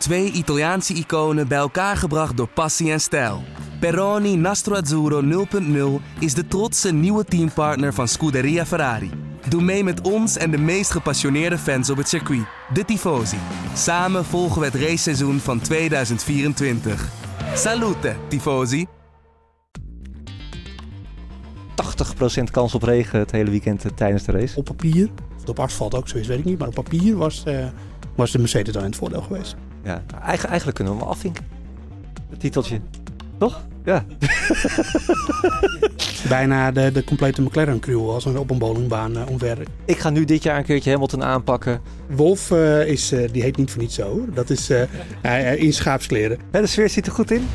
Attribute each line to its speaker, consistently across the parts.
Speaker 1: Twee Italiaanse iconen bij elkaar gebracht door passie en stijl. Peroni Nastro Azzurro 0.0 is de trotse nieuwe teampartner van Scuderia Ferrari. Doe mee met ons en de meest gepassioneerde fans op het circuit, de Tifosi. Samen volgen we het raceseizoen van 2024. Salute, Tifosi!
Speaker 2: 80% kans op regen het hele weekend eh, tijdens de race.
Speaker 3: Op papier, of op asfalt ook zo is, weet ik niet. Maar op papier was, eh, was de Mercedes dan in het voordeel geweest.
Speaker 2: Ja, eigenlijk, eigenlijk kunnen we hem afvinken. Het titeltje. Toch? Ja.
Speaker 3: Bijna de, de complete McLaren crew als een, op een bowlingbaan uh, omver.
Speaker 2: Ik ga nu dit jaar een keertje Hamilton aanpakken.
Speaker 3: Wolf uh, is, uh, die heet niet voor niets zo. Dat is in schaapskleren.
Speaker 2: Ja, de sfeer zit er goed in.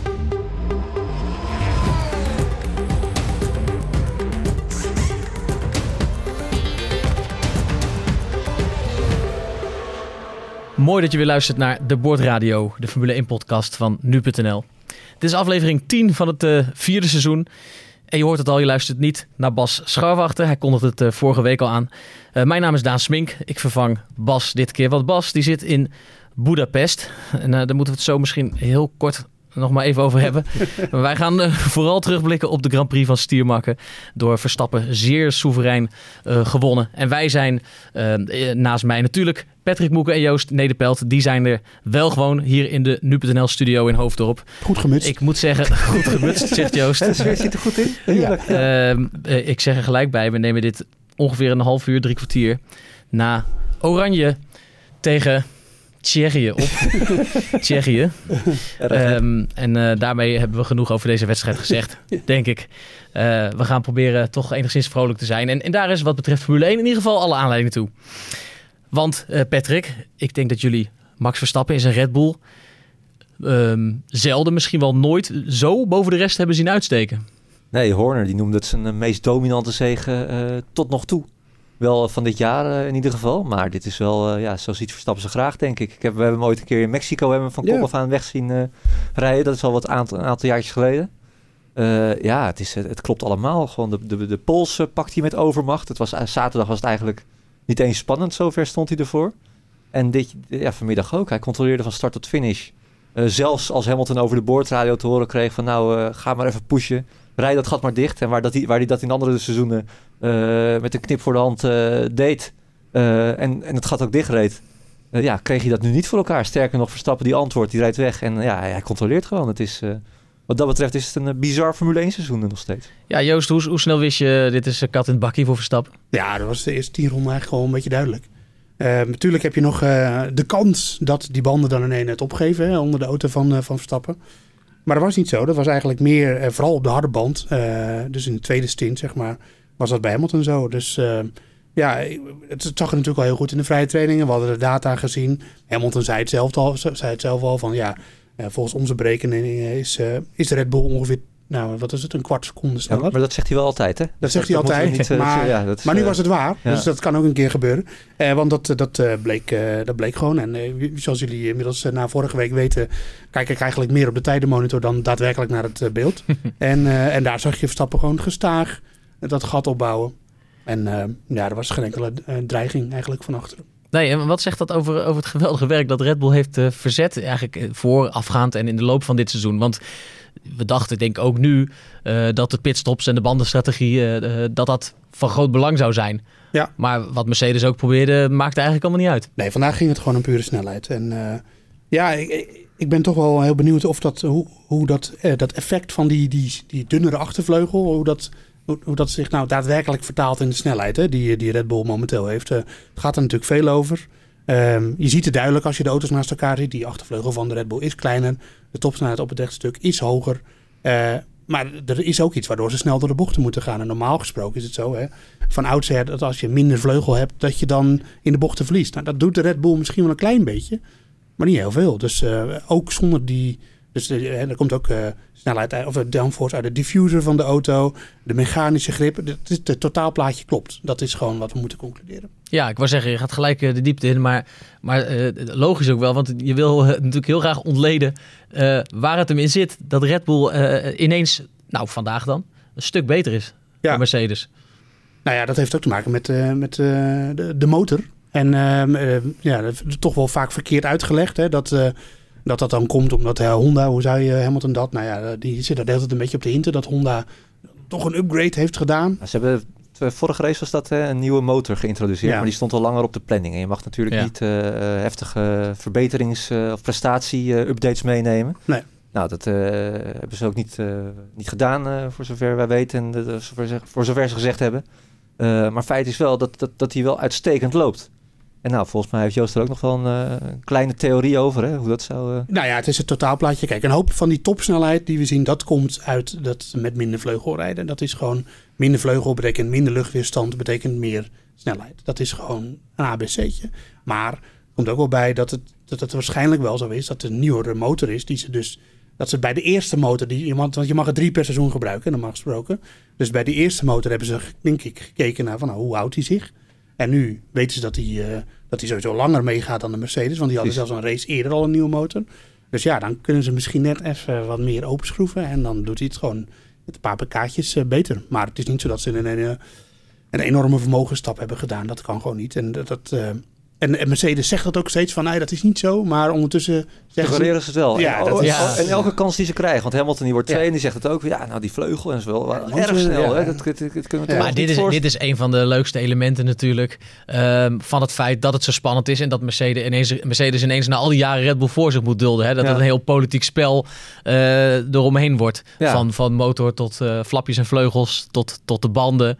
Speaker 4: Mooi dat je weer luistert naar de Bordradio, de Formule 1-podcast van nu.nl. Dit is aflevering 10 van het uh, vierde seizoen. En je hoort het al, je luistert niet naar Bas Scharwachter. Hij kondigde het uh, vorige week al aan. Uh, mijn naam is Daan Smink. Ik vervang Bas dit keer. Want Bas die zit in Budapest. En daar moeten we het zo misschien heel kort nog maar even over hebben. wij gaan uh, vooral terugblikken op de Grand Prix van Stiermakken. Door Verstappen zeer soeverein uh, gewonnen. En wij zijn uh, naast mij natuurlijk Patrick Moeken en Joost Nederpelt. Die zijn er wel gewoon hier in de Nu.nl studio in Hoofddorp.
Speaker 3: Goed gemutst.
Speaker 4: Ik moet zeggen, goed gemutst, zegt Joost.
Speaker 2: De sfeer zit er goed in.
Speaker 4: Ja. ik zeg er gelijk bij, we nemen dit ongeveer een half uur, drie kwartier na Oranje tegen Tsjechië op. Tsjechië. Um, en uh, daarmee hebben we genoeg over deze wedstrijd gezegd, denk ik. Uh, we gaan proberen toch enigszins vrolijk te zijn. En, en, daar is wat betreft Formule 1 in ieder geval alle aanleiding toe. Want uh, Patrick, ik denk dat jullie Max Verstappen in zijn Red Bull... Um, zelden, misschien wel nooit, zo boven de rest hebben zien uitsteken.
Speaker 2: Nee, Horner die noemde het zijn meest dominante zege tot nog toe. Wel van dit jaar uh, in ieder geval. Maar dit is wel, uh, ja, zo ziet Verstappen ze graag, denk ik. ik heb, we hebben hem ooit een keer in Mexico hebben van kop af aan weg zien uh, rijden. Dat is al wat aantal, een aantal jaartjes geleden. ja, het, is, het, het, klopt allemaal. Gewoon de, de, de pols pakt hij met overmacht. Het was, zaterdag was het eigenlijk niet eens spannend. Zover stond hij ervoor. En dit, ja, vanmiddag ook. Hij controleerde van start tot finish. zelfs als Hamilton over de boordradio te horen kreeg van nou, ga maar even pushen. Rijd dat gat maar dicht. En waar, dat hij, waar hij dat in andere seizoenen uh, met een knip voor de hand uh, deed uh, en, en het gat ook dichtreed. ja, kreeg je dat nu niet voor elkaar. Sterker nog, Verstappen die antwoordt, die rijdt weg. En ja, hij controleert gewoon. Het is, wat dat betreft is het een bizar Formule 1 seizoen nog steeds.
Speaker 4: Ja, Joost, hoe, hoe snel wist je, dit is kat in het bakkie voor Verstappen?
Speaker 3: Ja, dat was de eerste tien ronden eigenlijk gewoon een beetje duidelijk. natuurlijk heb je nog de kans dat die banden dan in één het opgeven hè, onder de auto van, van Verstappen. Maar dat was niet zo. Dat was eigenlijk meer, vooral op de harde band. dus in de tweede stint, zeg maar was dat bij Hamilton zo. Dus uh, ja, het, zag er natuurlijk al heel goed in de vrije trainingen. We hadden de data gezien. Hamilton zei het zelf al, zei het zelf al van ja, volgens onze berekeningen is, is de Red Bull ongeveer nou, wat is het, een kwart seconde sneller.
Speaker 2: Ja, maar dat zegt hij wel altijd, hè? Dat,
Speaker 3: dat zegt hij altijd, niet, maar, ja, dat is, maar nu was het waar. Ja. Dus dat kan ook een keer gebeuren. Eh, want dat, dat, uh, bleek, uh, dat bleek gewoon. En zoals jullie inmiddels na vorige week weten... kijk ik eigenlijk meer op de tijdenmonitor dan daadwerkelijk naar het beeld. en, en daar zag je Verstappen gewoon gestaag dat gat opbouwen. En uh, ja, er was geen enkele uh, dreiging eigenlijk van achteren.
Speaker 4: Nee, en wat zegt dat over, over het geweldige werk dat Red Bull heeft uh, verzet eigenlijk voorafgaand en in de loop van dit seizoen? Want we dachten, denk ik ook nu, dat de pitstops en de bandenstrategie, dat dat van groot belang zou zijn.
Speaker 3: Ja.
Speaker 4: Maar wat Mercedes ook probeerde, maakte eigenlijk allemaal niet uit.
Speaker 3: Nee, vandaag ging het gewoon om pure snelheid. En ja, ik, ik ben toch wel heel benieuwd of dat, hoe, hoe dat, dat effect van die, die, die dunnere achtervleugel, hoe dat hoe, hoe, dat zich nou daadwerkelijk vertaalt in de snelheid hè, die, die Red Bull momenteel heeft. Het gaat er natuurlijk veel over. Um, je ziet het duidelijk als je de auto's naast elkaar ziet. Die achtervleugel van de Red Bull is kleiner. De topsnelheid op het rechtstuk is hoger. Uh, maar er is ook iets waardoor ze snel door de bochten moeten gaan. En normaal gesproken is het zo, hè, van oudsher, dat als je minder vleugel hebt, dat je dan in de bochten verliest. Nou, dat doet de Red Bull misschien wel een klein beetje, maar niet heel veel. Dus uh, ook zonder die, dus uh, er komt ook uh, snelheid of downforce uit de diffuser van de auto, de mechanische grip. Het, het totaalplaatje klopt. Dat is gewoon wat we moeten concluderen.
Speaker 4: Ja, ik wou zeggen, je gaat gelijk de diepte in, maar, maar uh, logisch ook wel, want je wil natuurlijk heel graag ontleden waar het hem in zit dat Red Bull ineens, nou vandaag dan, een stuk beter is ja. dan Mercedes.
Speaker 3: Nou ja, dat heeft ook te maken met, met de, de, motor. En ehm, ja, toch wel vaak verkeerd uitgelegd. Hè, dat Dat dat dan komt omdat Honda, hoe zei je Hamilton dat? Nou ja, die zit er de hele tijd een beetje op de hinten dat Honda toch een upgrade heeft gedaan.
Speaker 2: Ze hebben vorige race was dat een nieuwe motor geïntroduceerd, maar die stond al langer op de planning. En je mag natuurlijk niet uh, heftige verbeterings- of prestatie-updates meenemen.
Speaker 3: Nee.
Speaker 2: Nou, dat hebben ze ook niet, niet gedaan, voor zover wij weten en voor, voor zover ze gezegd hebben. maar feit is wel dat, dat, dat hij wel uitstekend loopt. En nou, volgens mij heeft Joost er ook nog wel een uh, kleine theorie over, hè? hoe dat zou... Uh...
Speaker 3: Nou ja, het is het totaalplaatje. Kijk, een hoop van die topsnelheid die we zien, dat komt uit dat met minder vleugel rijden. Dat is gewoon minder vleugel betekent minder luchtweerstand, betekent meer snelheid. Dat is gewoon een ABC'tje. Maar er komt ook wel bij dat het, dat het waarschijnlijk wel zo is dat het een nieuwere motor is die ze dus... Dat ze bij de eerste motor, die, want je mag er drie per seizoen gebruiken, normaal gesproken. Dus bij die eerste motor hebben ze, denk ik, gekeken naar van, nou, hoe houdt hij zich. En nu weten ze dat hij, uh, dat hij sowieso langer meegaat dan de Mercedes. Want die hadden zelfs een race eerder al een nieuwe motor. Dus ja, dan kunnen ze misschien net even wat meer openschroeven. En dan doet hij het gewoon met een paar pk'tjes uh, beter. Maar het is niet zo dat ze een, een, een enorme vermogensstap hebben gedaan. Dat kan gewoon niet. En dat... dat uh, en, Mercedes zegt dat ook steeds van, nee, dat is niet zo. Maar ondertussen
Speaker 2: zeggen ze... ze het wel. Ja, en, dat is, ja. en elke kans die ze krijgen. Want Hamilton die wordt twee en die zegt het ook. Ja, nou die vleugel en zo wel erg snel. Hè? Dat, dat, dat, kunnen we
Speaker 4: maar dit is, dit is een van de leukste elementen natuurlijk. Um, van het feit dat het zo spannend is. En dat Mercedes ineens, Mercedes ineens na al die jaren Red Bull voor zich moet dulden. Hè? Dat het een heel politiek spel uh, eromheen wordt. Van, van motor tot uh, flapjes en vleugels tot, tot de banden.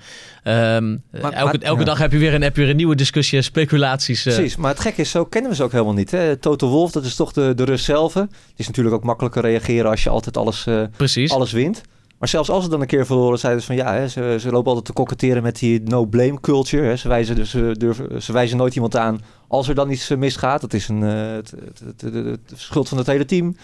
Speaker 4: Um, maar, elke, elke dag heb je, weer een, heb je weer een nieuwe discussie, speculaties.
Speaker 2: Uh. Precies, maar het gekke is, zo kennen we ze ook helemaal niet. Hè? Toto Wolf, dat is toch de, de rust zelf. Het is natuurlijk ook makkelijker reageren als je altijd alles, uh, alles wint. Maar zelfs als ze dan een keer verloren, zeiden ze van ja, hè, ze, ze lopen altijd te koketteren met die no-blame culture. Hè. Ze, wijzen, dus, ze, durven, ze wijzen nooit iemand aan als er dan iets misgaat. Dat is een, uh, het, het, het, het, schuld van het hele team.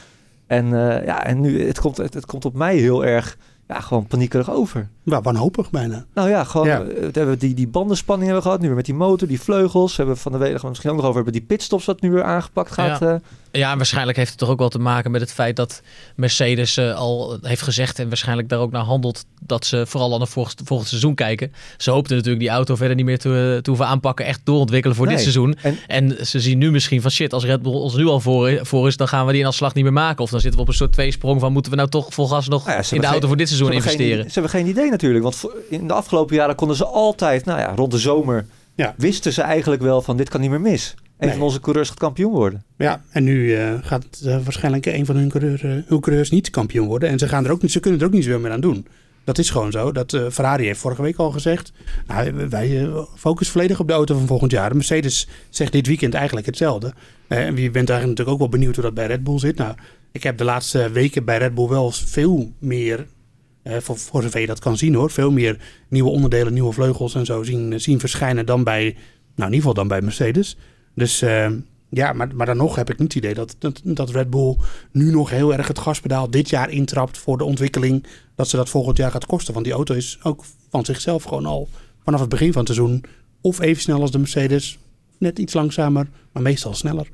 Speaker 2: En uh, ja, en nu, het komt, het komt op mij heel erg ja, gewoon paniekerig over.
Speaker 3: Ja, wanhopig bijna.
Speaker 2: Nou ja, gewoon ja. We hebben die, die bandenspanning hebben we gehad. Nu weer met die motor, die vleugels. We hebben van de week misschien ook nog over hebben die pitstops dat nu weer aangepakt gaat.
Speaker 4: Ja. Uh, ja, waarschijnlijk heeft het toch ook wel te maken met het feit dat Mercedes uh, al heeft gezegd en waarschijnlijk daar ook naar handelt dat ze vooral aan het volgend, volgend seizoen kijken. Ze hoopten natuurlijk die auto verder niet meer te, te hoeven aanpakken, echt doorontwikkelen voor nee. dit seizoen. En, en, ze zien nu misschien van shit, als Red Bull ons nu al voor, voor is, dan gaan we die afslag niet meer maken. Of dan zitten we op een soort tweesprong van moeten we nou toch vol gas nog nou ja, in de auto geen, voor dit seizoen investeren.
Speaker 2: Geen, ze hebben geen idee natuurlijk, want in de afgelopen jaren konden ze altijd, nou ja, rond de zomer ja. wisten ze eigenlijk wel van dit kan niet meer mis. Een nee. van onze coureurs gaat kampioen worden.
Speaker 3: Ja, en nu uh, gaat uh, waarschijnlijk een van hun coureurs, uh, hun coureurs niet kampioen worden. En ze, gaan er ook niet, ze kunnen er ook niet zoveel meer aan doen. Dat is gewoon zo. Dat, Ferrari heeft vorige week al gezegd. Nou, wij focussen volledig op de auto van volgend jaar. Mercedes zegt dit weekend eigenlijk hetzelfde. en wie bent eigenlijk natuurlijk ook wel benieuwd hoe dat bij Red Bull zit. Nou, ik heb de laatste weken bij Red Bull wel veel meer uh, voor, voor zover je dat kan zien hoor. Veel meer nieuwe onderdelen, nieuwe vleugels en zo zien, zien verschijnen dan bij, nou in ieder geval dan bij Mercedes. Dus uh, ja, maar, maar dan nog heb ik niet het idee dat, dat, dat Red Bull nu nog heel erg het gaspedaal dit jaar intrapt voor de ontwikkeling. Dat ze dat volgend jaar gaat kosten. Want die auto is ook van zichzelf gewoon al vanaf het begin van het seizoen of even snel als de Mercedes. Net iets langzamer, maar meestal sneller.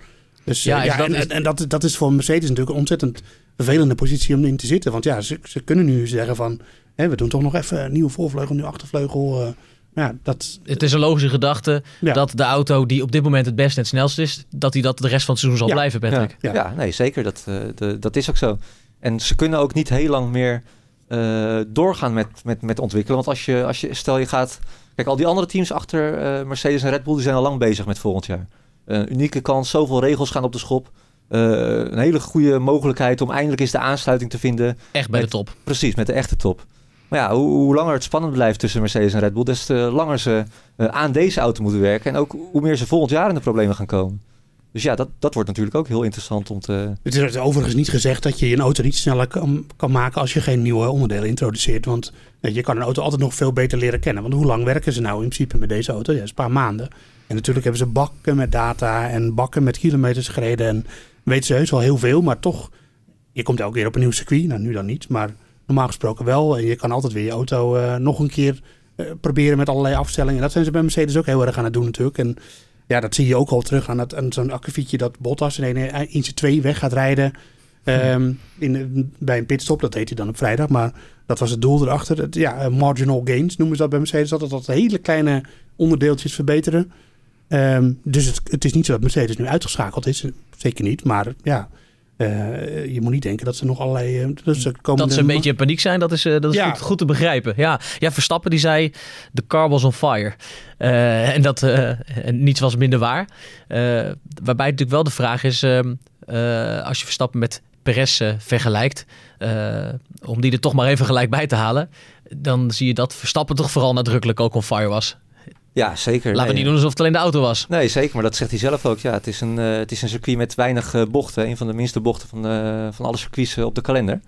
Speaker 3: Dus ja, ja dat, en, en, dat, dat is voor Mercedes natuurlijk een ontzettend vervelende positie om in te zitten. Want ja, ze, ze kunnen nu zeggen van... Hè, we doen toch nog even een nieuwe voorvleugel, nu achtervleugel... Uh, ja, dat,
Speaker 4: het is een logische gedachte ja. dat de auto die op dit moment het beste en het snelst is, dat hij dat de rest van het seizoen zal
Speaker 2: ja.
Speaker 4: blijven, Patrick.
Speaker 2: Ja, ja. nee, zeker. Dat, uh, de, dat is ook zo. En ze kunnen ook niet heel lang meer uh, doorgaan met, met, met ontwikkelen. Want als je, als je, stel je gaat... Kijk, al die andere teams achter uh, Mercedes en Red Bull, die zijn al lang bezig met volgend jaar. Een unieke kans, zoveel regels gaan op de schop. Uh, een hele goede mogelijkheid om eindelijk eens de aansluiting te vinden.
Speaker 4: Echt bij
Speaker 2: met,
Speaker 4: de top.
Speaker 2: Precies, met de echte top. Maar ja, hoe, hoe, langer het spannend blijft tussen Mercedes en Red Bull, des te langer ze uh, aan deze auto moeten werken. En ook hoe meer ze volgend jaar in de problemen gaan komen. Dus ja, dat, dat wordt natuurlijk ook heel interessant om te...
Speaker 3: Het is overigens niet gezegd dat je een auto niet sneller kan, kan maken als je geen nieuwe onderdelen introduceert. Want je kan een auto altijd nog veel beter leren kennen. Want hoe lang werken ze nou in principe met deze auto? Ja, is een paar maanden. En natuurlijk hebben ze bakken met data en bakken met kilometers gereden. En weet ze heus wel heel veel, maar toch, je komt elke keer op een nieuw circuit. Nou, nu dan niet, maar normaal gesproken wel. En je kan altijd weer je auto uh, nog een keer uh, proberen met allerlei afstellingen. Dat zijn ze bij Mercedes ook heel erg aan het doen natuurlijk. En ja, dat zie je ook al terug aan, aan zo'n akkefietje dat Bottas in, een, in zijn twee weg gaat rijden. Um, in, bij een pitstop, dat deed hij dan op vrijdag, maar dat was het doel erachter. Ja, marginal gains noemen ze dat bij Mercedes, dat dat hele kleine onderdeeltjes verbeteren. Um, dus het, het, is niet zo dat Mercedes nu uitgeschakeld is, zeker niet. Maar ja, eh, je moet niet denken dat ze nog allerlei... eh, dus ze komen
Speaker 4: Dat ze een beetje in paniek zijn, dat is, eh, dat is
Speaker 3: Ja.
Speaker 4: goed, goed te begrijpen. Ja. ja, Verstappen die zei, the car was on fire. Eh, en dat eh, en niets was minder waar. Eh, waarbij natuurlijk wel de vraag is, ehm, eh, als je Verstappen met Perez eh, vergelijkt, eh, om die er toch maar even gelijk bij te halen, dan zie je dat Verstappen toch vooral nadrukkelijk ook on fire was.
Speaker 2: Ja, zeker.
Speaker 4: Laten we
Speaker 2: Nee,
Speaker 4: niet doen alsof het alleen de auto was.
Speaker 2: Nee, zeker. Maar dat zegt hij zelf ook. Ja, het is een, eh, het is een circuit met weinig eh, bochten. Een van de minste bochten van, eh, van alle circuits op de kalender.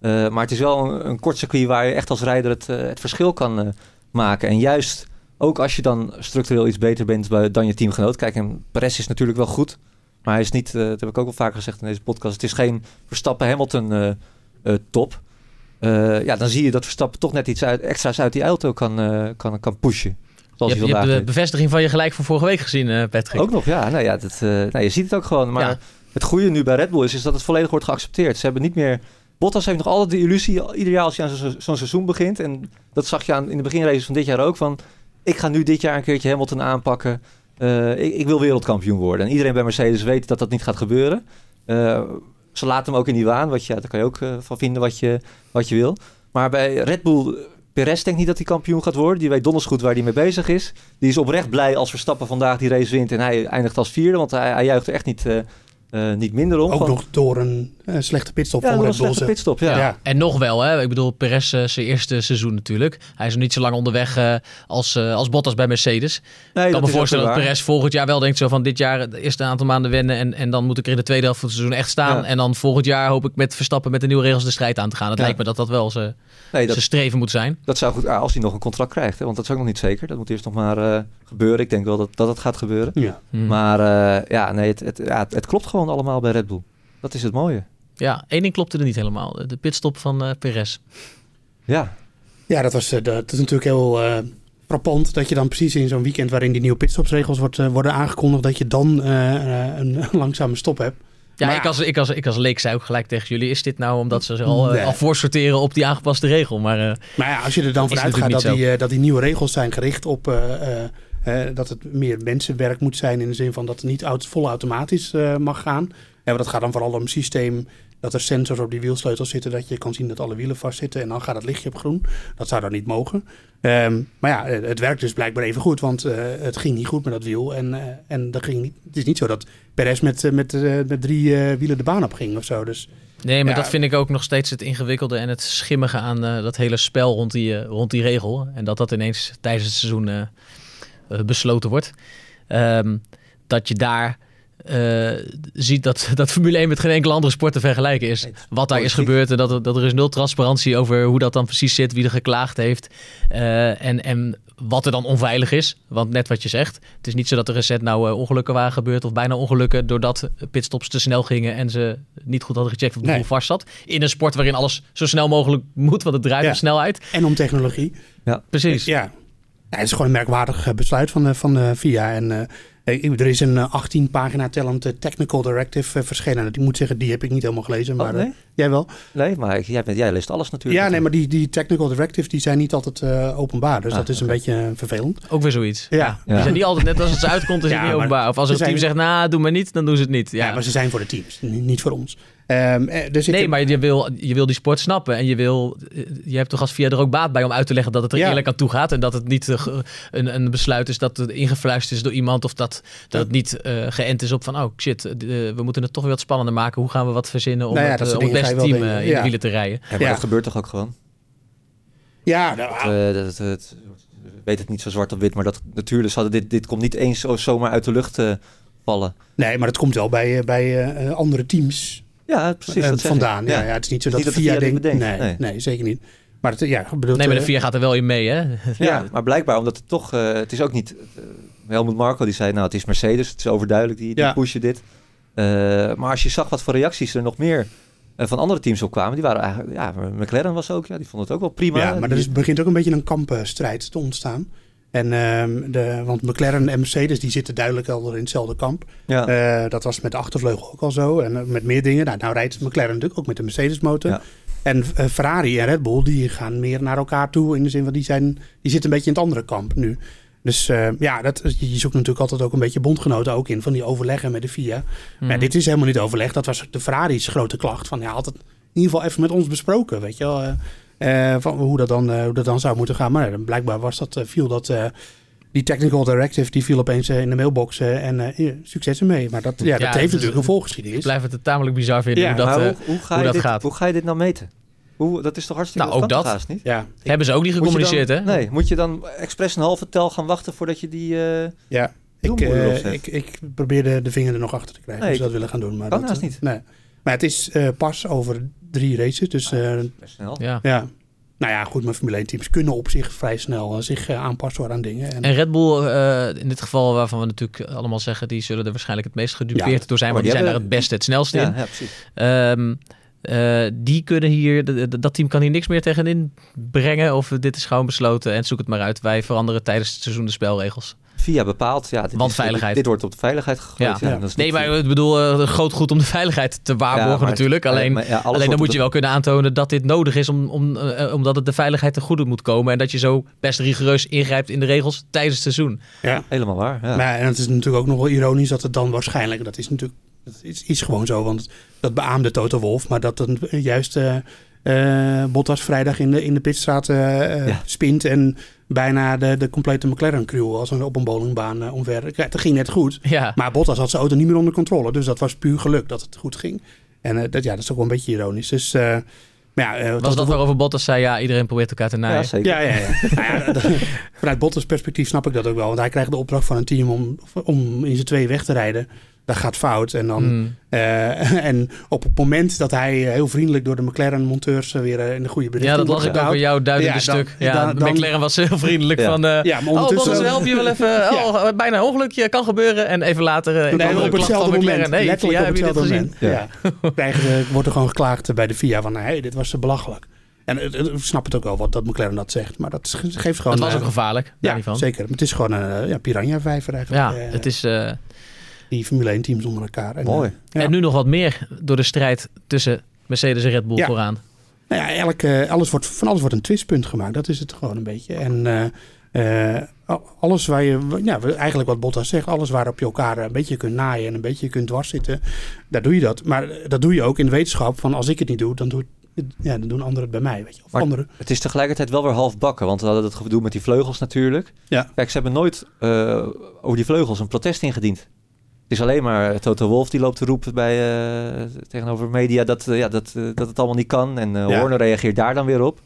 Speaker 2: Maar het is wel een, een kort circuit waar je echt als rijder het, het verschil kan maken. En juist ook als je dan structureel iets beter bent bij- dan je teamgenoot. Kijk, en Perez is natuurlijk wel goed. Maar hij is niet, dat heb ik ook al vaker gezegd in deze podcast. Het is geen Verstappen-Hamilton eh, eh, top. Ja, dan zie je dat Verstappen toch net iets uit, extra's uit die auto kan, kan, kan pushen. Zoals
Speaker 4: Je, hebt- je
Speaker 2: vandaag
Speaker 4: hebt de bevestiging van je gelijk van vorige week gezien, eh, Patrick.
Speaker 2: Ook nog, ja. Nou ja, dat, eh, nou, je ziet het ook gewoon. Maar
Speaker 4: Ja.
Speaker 2: het goede nu bij Red Bull is, is dat het volledig wordt geaccepteerd. Ze hebben niet meer... Bottas heeft nog altijd de illusie, ieder jaar als je aan zo'n seizoen begint. En dat zag je aan, in de beginraces van dit jaar ook. Van, ik ga nu dit jaar een keertje Hamilton aanpakken. Eh, ik, ik wil wereldkampioen worden. En iedereen bij Mercedes weet dat dat niet gaat gebeuren. Ze laten hem ook in die waan. Wat je, daar kan je ook van vinden wat je, wat je wil. Maar bij Red Bull... Perez denkt niet dat hij kampioen gaat worden. Die weet donders goed waar hij mee bezig is. Die is oprecht blij als Verstappen vandaag die race wint. En hij eindigt als vierde. Want hij, hij juicht er echt niet, eh, eh, niet minder om.
Speaker 3: Ook
Speaker 2: Gewoon-
Speaker 3: nog door een eh, slechte pitstop
Speaker 2: ja,
Speaker 3: van
Speaker 2: door een
Speaker 3: Red Bull.
Speaker 2: slechte pitstop. Ja.
Speaker 3: Ja.
Speaker 4: En nog wel, hè? ik bedoel, Perez eh, zijn eerste seizoen natuurlijk. Hij is nog niet zo lang onderweg eh, als, eh, als Bottas bij Mercedes.
Speaker 2: Nee,
Speaker 4: ik kan
Speaker 2: dat
Speaker 4: me voorstellen dat. Perez volgend jaar wel denkt zo van dit jaar de eerste aantal maanden wennen en, en dan moet ik er in de tweede helft van het seizoen echt staan.
Speaker 2: Ja.
Speaker 4: En dan volgend jaar hoop ik met Verstappen met de nieuwe regels de strijd aan te gaan. Het
Speaker 2: Ja.
Speaker 4: lijkt me dat dat wel zijn
Speaker 2: Nee, dat,
Speaker 4: streven moet zijn.
Speaker 2: dat zou goed... ah, als hij nog een contract krijgt. Hè, want dat is ook nog niet zeker. Dat moet eerst nog maar eh, gebeuren. Ik denk wel dat, dat het gaat gebeuren.
Speaker 3: Ja.
Speaker 4: Hmm.
Speaker 2: Maar eh, ja, nee, het, het, ja, het, het klopt gewoon allemaal bij Red Bull. Dat is het mooie.
Speaker 4: Ja, één ding klopte er niet helemaal. De pitstop van eh Perez.
Speaker 2: Ja,
Speaker 3: Ja, dat, was, eh, dat is natuurlijk heel eh, frappant dat je dan precies in zo'n weekend waarin die nieuwe pitstopsregels wordt, eh, worden aangekondigd, dat je dan een langzame stop hebt.
Speaker 4: Ja,
Speaker 3: Maar
Speaker 4: ik als, ik, als, ik als leek zei ook gelijk tegen jullie, is dit nou omdat ze zich al, eh,
Speaker 3: Nee.
Speaker 4: al voorsorteren op die aangepaste regel? Maar eh,
Speaker 3: Maar ja, als je er dan vanuit gaat dat die, eh, dat die nieuwe regels zijn gericht op eh, dat het meer mensenwerk moet zijn in de zin van dat het niet auto, vol automatisch eh, mag gaan. Ja, maar dat gaat dan vooral om een systeem dat er sensors op die wielsleutels zitten, dat je kan zien dat alle wielen vastzitten en dan gaat het lichtje op groen. Dat zou dan niet mogen. Ehm, maar ja, eh, het werkt dus blijkbaar even goed, want eh, het ging niet goed met dat wiel. En, en dat ging niet, het is niet zo dat Perez met, met, met drie wielen de baan op ging of zo. Dus
Speaker 4: nee, maar
Speaker 3: Ja.
Speaker 4: dat vind ik ook nog steeds het ingewikkelde en het schimmige aan dat hele spel rond die, rond die regel. En dat dat ineens tijdens het seizoen besloten wordt. Ehm, dat je daar eh, ziet dat, dat Formule 1 met geen enkele andere sport te vergelijken is. Wat daar is gebeurd en dat, er- dat er is nul transparantie over hoe dat dan precies zit, wie er geklaagd heeft eh, en, en wat er dan onveilig is. Want net wat je zegt, het is niet zo dat er recent nou eh, ongelukken waren gebeurd of bijna ongelukken doordat pitstops te snel gingen en ze niet goed hadden gecheckt of de
Speaker 3: Nee.
Speaker 4: boel vast zat. In een sport waarin alles zo snel mogelijk moet, want het draait
Speaker 3: Ja.
Speaker 4: op snelheid.
Speaker 3: en om technologie.
Speaker 4: Precies.
Speaker 3: Ja. Ja, het is gewoon een merkwaardig eh, besluit van de, van de FIA. En eh, ik- er is een eh, 18 pagina tellend eh, technical directive eh, verschenen. Ik moet zeggen, die heb ik niet helemaal gelezen. Maar
Speaker 2: Oh, nee?
Speaker 3: eh, jij wel?
Speaker 2: Nee, maar ik- jij, bent, jij leest alles natuurlijk.
Speaker 3: Ja, nee, maar die, die technical directives die zijn niet altijd eh, openbaar. Dus
Speaker 2: Ah,
Speaker 3: dat is een beetje eh, vervelend.
Speaker 4: Ook weer zoiets.
Speaker 3: Ja.
Speaker 4: Die zijn niet altijd net als het ze uitkomt, is
Speaker 3: Ja,
Speaker 4: het niet
Speaker 3: maar
Speaker 4: openbaar. Of als een team
Speaker 3: zijn-
Speaker 4: zegt, nou, doe maar niet, dan doen ze het niet.
Speaker 3: Ja.
Speaker 4: Ja.
Speaker 3: maar ze zijn voor de teams, niet voor ons. Ehm, eh, er zit
Speaker 4: Nee,
Speaker 3: een-
Speaker 4: maar je wil, je wil die sport snappen. En je, wil, je hebt toch als via er ook baat bij om uit te leggen dat het er
Speaker 3: Ja.
Speaker 4: eerlijk aan toe gaat. En dat het niet eh, een, een besluit is dat het ingefluisterd is door iemand. Of dat, dat het niet eh, geënt is op van, oh shit, we moeten het toch weer wat spannender maken. Hoe gaan we wat verzinnen om
Speaker 3: Nou ja,
Speaker 4: het, om beste team in de wielen te rijden?
Speaker 2: Ja, maar
Speaker 3: Ja.
Speaker 2: dat gebeurt toch ook gewoon?
Speaker 3: Ja, nou,
Speaker 2: dat, dat- ik weet het niet zo zwart op wit, maar dat natuurlijk, hadden dit, dit komt niet eens zo, zomaar uit de lucht eh, vallen.
Speaker 3: nee, maar dat komt wel bij, bij andere teams
Speaker 2: Ja, precies. dat
Speaker 3: vandaan. Ja. Ja, het is niet zo dat,
Speaker 2: niet
Speaker 3: VIA
Speaker 2: dat de VIA
Speaker 3: denkt...
Speaker 2: dit
Speaker 3: Nee,
Speaker 2: bedenkt.
Speaker 3: nee. zeker niet. Maar het, ja, ik bedoel,
Speaker 4: Nee, maar de
Speaker 3: eh,
Speaker 4: vier gaat er wel in mee, hè?
Speaker 2: Ja,
Speaker 3: Ja.
Speaker 2: maar blijkbaar omdat het toch, eh, het is ook niet, eh, Helmut Marco die zei, nou het is Mercedes, het is overduidelijk, die, die
Speaker 3: Ja.
Speaker 2: pushen dit. Eh, maar als je zag wat voor reacties er nog meer van andere teams op kwamen, die waren eigenlijk, ja, McLaren was ook, ja, die vond het ook wel prima.
Speaker 3: Ja, maar er is, begint ook een beetje een kampenstrijd te ontstaan. En, ehm, de, want McLaren en Mercedes die zitten duidelijk al in hetzelfde kamp.
Speaker 2: ja.
Speaker 3: Eh, dat was met de achtervleugel ook al zo. En eh, met meer dingen. Nou, nou rijdt McLaren natuurlijk ook met de Mercedes motor.
Speaker 2: Ja.
Speaker 3: En eh, Ferrari en Red Bull die gaan meer naar elkaar toe. In de zin van die, zijn, die zitten een beetje in het andere kamp nu. Dus uh, ja, dat, je zoekt natuurlijk altijd ook een beetje bondgenoten ook in van die overleggen met de FIA. Mm. Maar
Speaker 4: Mhm.
Speaker 3: dit is helemaal niet overleg. Dat was de Ferrari's grote klacht. Van ja, het in ieder geval even met ons besproken, weet je wel. Uh, van hoe dat, dan, uh, hoe dat dan zou moeten gaan. Maar uh, blijkbaar was dat, viel dat die technical directive die viel opeens in de mailbox en succes ermee. Maar dat, ja, dat
Speaker 4: Ja,
Speaker 3: heeft natuurlijk een volgeschiedenis.
Speaker 4: Ik blijf het tamelijk bizar vinden
Speaker 3: Ja,
Speaker 4: hoe dat,
Speaker 2: maar
Speaker 4: eh,
Speaker 2: hoe, hoe, ga
Speaker 4: hoe dat
Speaker 2: dit,
Speaker 4: gaat.
Speaker 2: hoe ga je dit nou meten? Hoe, dat is toch hartstikke
Speaker 4: Nou, ook dat.
Speaker 2: haast niet?
Speaker 3: Ja,
Speaker 4: Hebben ze ook niet gecommuniceerd,
Speaker 2: dan-
Speaker 4: hè?
Speaker 2: Nee, moet je dan expres een halve tel gaan wachten voordat je die... eh,
Speaker 3: ja. Ik, eh,
Speaker 2: opzet.
Speaker 3: ik, ik probeerde de vinger er nog achter te krijgen.
Speaker 2: Nee,
Speaker 3: als ze dat willen gaan doen. Maar
Speaker 2: kan
Speaker 3: dat,
Speaker 2: haast
Speaker 3: eh,
Speaker 2: niet.
Speaker 3: Nee. Maar het is eh, pas over drie races. Dus eh,
Speaker 2: best snel.
Speaker 4: Ja.
Speaker 3: ja. Nou ja, goed, maar Formule 1 teams kunnen op zich vrij snel eh, zich eh, aanpassen aan dingen. En,
Speaker 4: En Red Bull, eh, in dit geval waarvan we natuurlijk allemaal zeggen, die zullen er waarschijnlijk het meest gedupeerd
Speaker 3: Ja,
Speaker 4: door zijn,
Speaker 2: maar
Speaker 4: want die
Speaker 2: die
Speaker 4: zijn daar het beste, het snelste
Speaker 2: Ja,
Speaker 4: in.
Speaker 2: ja, precies.
Speaker 4: Ehm, eh, die kunnen hier, dat team kan hier niks meer tegenin brengen. Of dit is gewoon besloten en zoek het maar uit. Wij veranderen tijdens het seizoen de spelregels.
Speaker 2: Via bepaald. Ja, dit
Speaker 4: Want
Speaker 2: is-
Speaker 4: veiligheid.
Speaker 2: Dit, dit wordt op de veiligheid gegooid.
Speaker 4: Ja.
Speaker 2: Ja. dat is
Speaker 4: Nee, maar ik bedoel, een groot goed om de veiligheid te waarborgen natuurlijk. Alleen,
Speaker 2: maar
Speaker 4: alleen dan moet je wel kunnen aantonen dat dit nodig is, om, om, eh, omdat het de veiligheid ten goede moet komen. En dat je zo best rigoureus ingrijpt in de regels tijdens het seizoen.
Speaker 3: ja.
Speaker 2: Helemaal waar. Ja.
Speaker 3: Maar, en het is natuurlijk ook nog wel ironisch dat het dan waarschijnlijk, dat is natuurlijk, dat is, is gewoon zo, want dat beaamde Toto Wolf, maar dat dan juist eh, eh, Bottas vrijdag in de, in de pitstraat eh, eh,
Speaker 2: Ja.
Speaker 3: spint en bijna de, de complete McLaren crew als een, op een bowlingbaan omver. Ja, Het ging net goed,
Speaker 4: Ja,
Speaker 3: maar Bottas had zijn auto niet meer onder controle, dus dat was puur geluk dat het goed ging. En eh, dat, ja, dat is ook wel een beetje ironisch. Dus, eh, maar ja, eh,
Speaker 4: was dat waarover Bottas zei, ja, iedereen probeert elkaar te naaien.
Speaker 2: Ja, zeker.
Speaker 3: ja, ja, ja. nou ja vanuit Bottas perspectief snap ik dat ook wel. Want hij krijgt de opdracht van een team om, om in zijn twee weg te rijden. Dat gaat fout. En, dan,
Speaker 4: Hmm.
Speaker 3: eh, en op het moment dat hij eh, heel vriendelijk door de McLaren-monteurs weer eh, in de goede berichting
Speaker 4: Ja, dat las ik ook in jouw duidende
Speaker 3: Ja, dan-
Speaker 4: stuk. Ja,
Speaker 3: dan- dan-
Speaker 4: McLaren was heel vriendelijk
Speaker 2: Ja.
Speaker 4: van... eh,
Speaker 3: Ja, maar
Speaker 4: Oh,
Speaker 3: ondertussen...
Speaker 4: Bottas, help je wel even. Oh, bijna een ongelukje, kan gebeuren. En even later uh,
Speaker 3: Nee, op hetzelfde moment.
Speaker 4: Nee,
Speaker 3: letterlijk
Speaker 4: ja,
Speaker 3: op
Speaker 4: heb je dit
Speaker 3: hetzelfde
Speaker 4: gezien?
Speaker 3: moment. Ja. Wordt er gewoon geklaagd bij de FIA van, hey, dit was te belachelijk. En eh, eh, ik snap het ook wel wat dat McLaren dat zegt. Maar dat ge- geeft gewoon...
Speaker 4: Het was
Speaker 3: eh,
Speaker 4: ook gevaarlijk,
Speaker 3: ja,
Speaker 4: van.
Speaker 3: zeker. Het is gewoon een ja, piranha-vijver eigenlijk.
Speaker 4: Ja,
Speaker 3: eh,
Speaker 4: het is...
Speaker 3: Die Formule 1 teams onder elkaar. En,
Speaker 2: Mooi.
Speaker 3: eh, ja.
Speaker 4: En nu nog wat meer door de strijd tussen Mercedes en Red Bull
Speaker 3: Ja.
Speaker 4: vooraan.
Speaker 3: Nou ja, elk, eh, alles wordt, van alles wordt een twistpunt gemaakt. Dat is het gewoon een beetje. En eh, eh, al- alles waar je, ja, eigenlijk wat Bottas zegt, alles waarop je elkaar een beetje kunt naaien en een beetje kunt dwarszitten, daar doe je dat. Maar dat doe je ook in de wetenschap van als ik het niet doe, dan, doe, ja, dan doen anderen het bij mij. Weet je. Of
Speaker 2: Maar-
Speaker 3: anderen.
Speaker 2: Het is tegelijkertijd wel weer half bakken. Want we hadden dat gedoe met die vleugels natuurlijk.
Speaker 3: Ja.
Speaker 2: Kijk, ze hebben nooit eh, over die vleugels een protest ingediend. Het is alleen maar Toto Wolf die loopt te roepen bij, eh, tegenover media dat, eh, ja, dat, eh, dat het allemaal niet kan. En eh
Speaker 3: Ja.
Speaker 2: Horner reageert daar dan weer op.